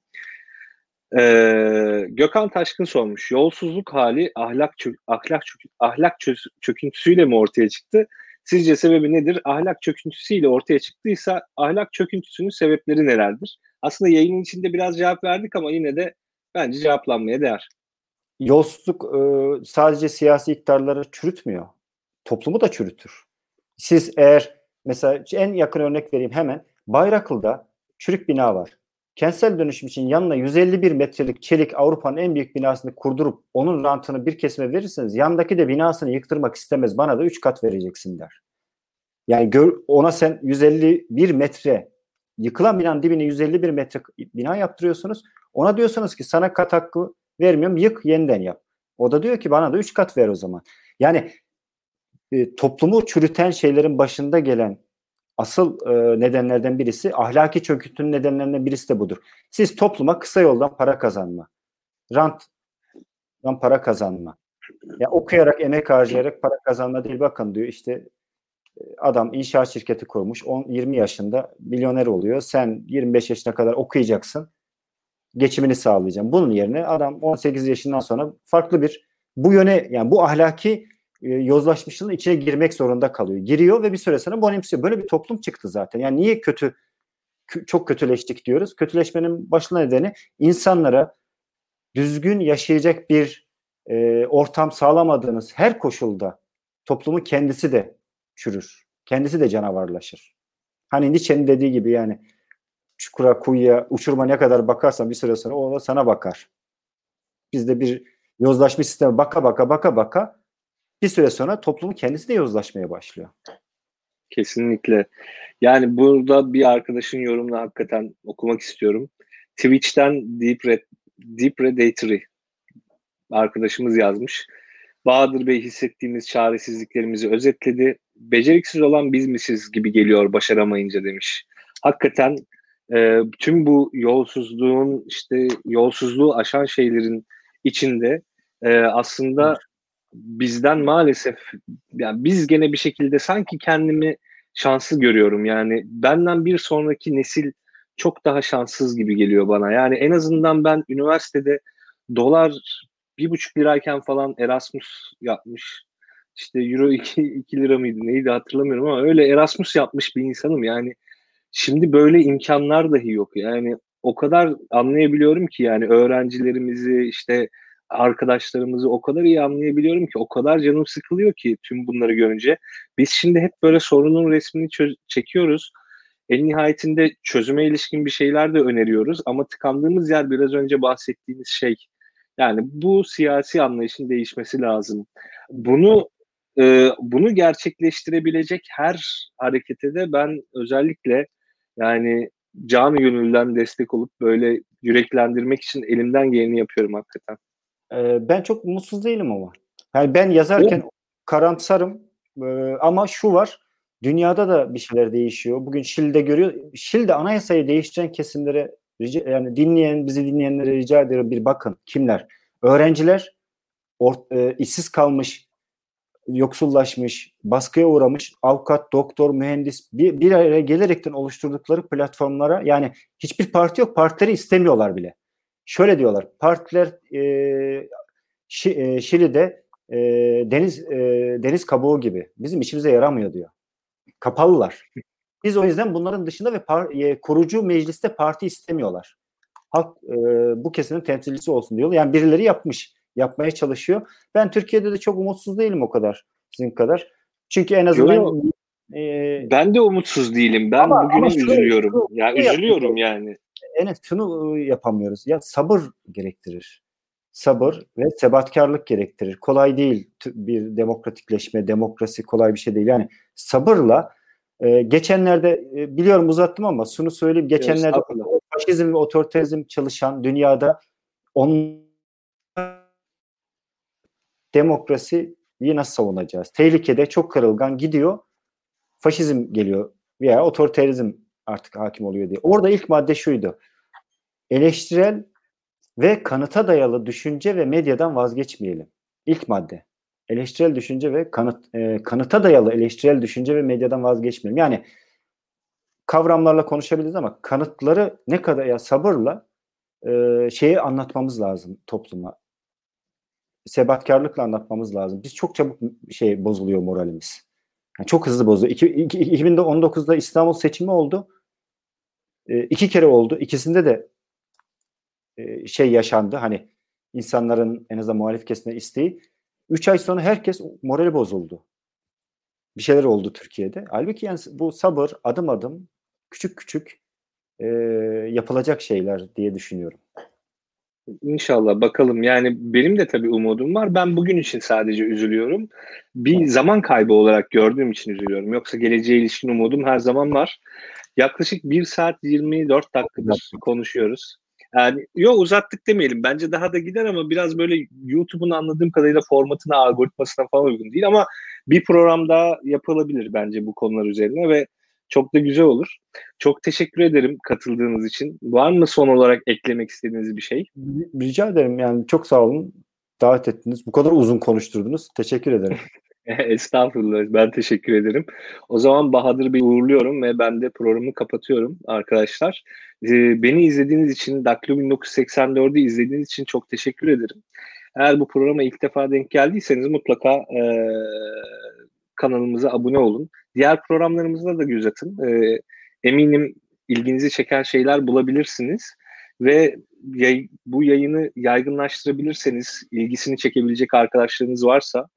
Ee, Gökhan Taşkın sormuş. Yolsuzluk hali ahlak çö ahlak çö ahlak çö çöküntüsüyle mi ortaya çıktı? Sizce sebebi nedir? Ahlak çöküntüsüyle ortaya çıktıysa ahlak çöküntüsünün sebepleri nelerdir? Aslında yayının içinde biraz cevap verdik ama yine de bence cevaplanmaya değer. Yolsuzluk e, sadece siyasi iktidarları çürütmüyor. Toplumu da çürütür. Siz eğer mesela en yakın örnek vereyim hemen. Bayraklı'da çürük bina var kentsel dönüşüm için yanına 151 metrelik çelik Avrupa'nın en büyük binasını kurdurup onun rantını bir kesime verirseniz yandaki de binasını yıktırmak istemez. Bana da 3 kat vereceksin der. Yani gör, ona sen 151 metre yıkılan binanın dibine 151 metre bina yaptırıyorsunuz. Ona diyorsunuz ki sana kat hakkı vermiyorum yık yeniden yap. O da diyor ki bana da 3 kat ver o zaman. Yani e, toplumu çürüten şeylerin başında gelen asıl e, nedenlerden birisi ahlaki çöküntünün nedenlerinden birisi de budur. Siz topluma kısa yoldan para kazanma, rantdan para kazanma, ya okuyarak emek harcayarak para kazanma değil bakın diyor işte e, adam inşaat şirketi kurmuş 10 20 yaşında milyoner oluyor. Sen 25 yaşına kadar okuyacaksın. geçimini sağlayacağım. Bunun yerine adam 18 yaşından sonra farklı bir bu yöne yani bu ahlaki e, yozlaşmışlığın içine girmek zorunda kalıyor. Giriyor ve bir süre sonra bonimsiyor. Böyle bir toplum çıktı zaten. Yani niye kötü çok kötüleştik diyoruz? Kötüleşmenin başlı nedeni insanlara düzgün yaşayacak bir e, ortam sağlamadığınız her koşulda toplumun kendisi de çürür. Kendisi de canavarlaşır. Hani Nietzsche'nin dediği gibi yani çukura, kuyuya, uçurma ne kadar bakarsan bir süre sonra o da sana bakar. Bizde bir yozlaşmış sisteme baka baka baka baka bir süre sonra toplumun kendisi de yozlaşmaya başlıyor. Kesinlikle. Yani burada bir arkadaşın yorumunu hakikaten okumak istiyorum. Twitch'ten Deep, Red, Deep Predatory arkadaşımız yazmış. Bahadır Bey hissettiğimiz çaresizliklerimizi özetledi. Beceriksiz olan bizmişiz gibi geliyor başaramayınca demiş. Hakikaten e, tüm bu yolsuzluğun işte yolsuzluğu aşan şeylerin içinde e, aslında bizden maalesef yani biz gene bir şekilde sanki kendimi şanslı görüyorum. Yani benden bir sonraki nesil çok daha şanssız gibi geliyor bana. Yani en azından ben üniversitede dolar bir buçuk lirayken falan Erasmus yapmış. İşte euro 2, 2 lira mıydı neydi hatırlamıyorum ama öyle Erasmus yapmış bir insanım. Yani şimdi böyle imkanlar dahi yok. Yani o kadar anlayabiliyorum ki yani öğrencilerimizi işte arkadaşlarımızı o kadar iyi anlayabiliyorum ki o kadar canım sıkılıyor ki tüm bunları görünce. Biz şimdi hep böyle sorunun resmini çekiyoruz. En nihayetinde çözüme ilişkin bir şeyler de öneriyoruz ama tıkandığımız yer biraz önce bahsettiğimiz şey. Yani bu siyasi anlayışın değişmesi lazım. Bunu e, bunu gerçekleştirebilecek her harekete de ben özellikle yani canı gönülden destek olup böyle yüreklendirmek için elimden geleni yapıyorum hakikaten. Ee, ben çok mutsuz değilim ama. Yani ben yazarken o. karamsarım ee, ama şu var. Dünyada da bir şeyler değişiyor. Bugün Şili'de görüyor. Şili'de anayasayı değiştiren kesimlere yani dinleyen bizi dinleyenlere rica ediyorum bir bakın kimler? Öğrenciler or, e, işsiz kalmış, yoksullaşmış, baskıya uğramış avukat, doktor, mühendis bir, bir araya gelerekten oluşturdukları platformlara yani hiçbir parti yok. Partileri istemiyorlar bile şöyle diyorlar. Partiler e, Şi, e, Şili'de e, deniz e, deniz kabuğu gibi bizim işimize yaramıyor diyor. Kapalılar. Biz o yüzden bunların dışında ve par, e, kurucu mecliste parti istemiyorlar. Halk e, bu kesimin temsilcisi olsun diyor. Yani birileri yapmış, yapmaya çalışıyor. Ben Türkiye'de de çok umutsuz değilim o kadar sizin kadar. Çünkü en azından yo, yo. E, ben de umutsuz değilim. Ben ama, bugüne ama üzülüyorum. Şu, ya yani üzülüyorum yani. Evet şunu yapamıyoruz. Ya sabır gerektirir. Sabır ve sebatkarlık gerektirir. Kolay değil bir demokratikleşme, demokrasi kolay bir şey değil. Yani sabırla e, geçenlerde e, biliyorum uzattım ama şunu söyleyeyim. Geçenlerde evet, faşizm ve otoriterizm çalışan dünyada on demokrasiyi nasıl savunacağız? Tehlikede çok kırılgan gidiyor. Faşizm geliyor veya otoriterizm artık hakim oluyor diye. Orada ilk madde şuydu. Eleştirel ve kanıta dayalı düşünce ve medyadan vazgeçmeyelim. İlk madde. Eleştirel düşünce ve kanıt e, kanıta dayalı eleştirel düşünce ve medyadan vazgeçmeyelim. Yani kavramlarla konuşabiliriz ama kanıtları ne kadar ya sabırla e, şeyi anlatmamız lazım topluma. Sebatkarlıkla anlatmamız lazım. Biz çok çabuk şey bozuluyor moralimiz. Yani çok hızlı bozuluyor. 2019'da İstanbul seçimi oldu. E, iki kere oldu. İkisinde de e, şey yaşandı. Hani insanların en azından muhalif kesimde isteği. Üç ay sonra herkes morali bozuldu. Bir şeyler oldu Türkiye'de. Halbuki yani bu sabır adım adım küçük küçük e, yapılacak şeyler diye düşünüyorum. İnşallah bakalım. Yani benim de tabii umudum var. Ben bugün için sadece üzülüyorum. Bir zaman kaybı olarak gördüğüm için üzülüyorum. Yoksa geleceğe ilişkin umudum her zaman var. Yaklaşık 1 saat 24 dakikadır konuşuyoruz. Yani yok uzattık demeyelim. Bence daha da gider ama biraz böyle YouTube'un anladığım kadarıyla formatına, algoritmasına falan uygun değil ama bir program daha yapılabilir bence bu konular üzerine ve çok da güzel olur. Çok teşekkür ederim katıldığınız için. Var mı son olarak eklemek istediğiniz bir şey? Rica ederim yani çok sağ olun. Davet ettiniz. Bu kadar uzun konuşturdunuz. Teşekkür ederim. Estağfurullah. Ben teşekkür ederim. O zaman Bahadır Bey'i uğurluyorum ve ben de programı kapatıyorum arkadaşlar. Ee, beni izlediğiniz için, Daklo 1984'ü izlediğiniz için çok teşekkür ederim. Eğer bu programa ilk defa denk geldiyseniz mutlaka e, kanalımıza abone olun. Diğer programlarımızda da göz atın. E, eminim ilginizi çeken şeyler bulabilirsiniz ve yay, bu yayını yaygınlaştırabilirseniz, ilgisini çekebilecek arkadaşlarınız varsa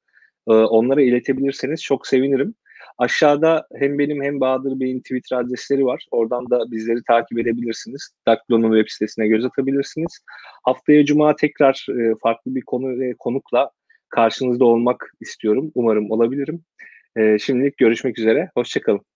e, onlara iletebilirseniz çok sevinirim. Aşağıda hem benim hem Bahadır Bey'in Twitter adresleri var. Oradan da bizleri takip edebilirsiniz. Daklo'nun web sitesine göz atabilirsiniz. Haftaya Cuma tekrar e, farklı bir konu ve konukla karşınızda olmak istiyorum. Umarım olabilirim. E, şimdilik görüşmek üzere. Hoşçakalın.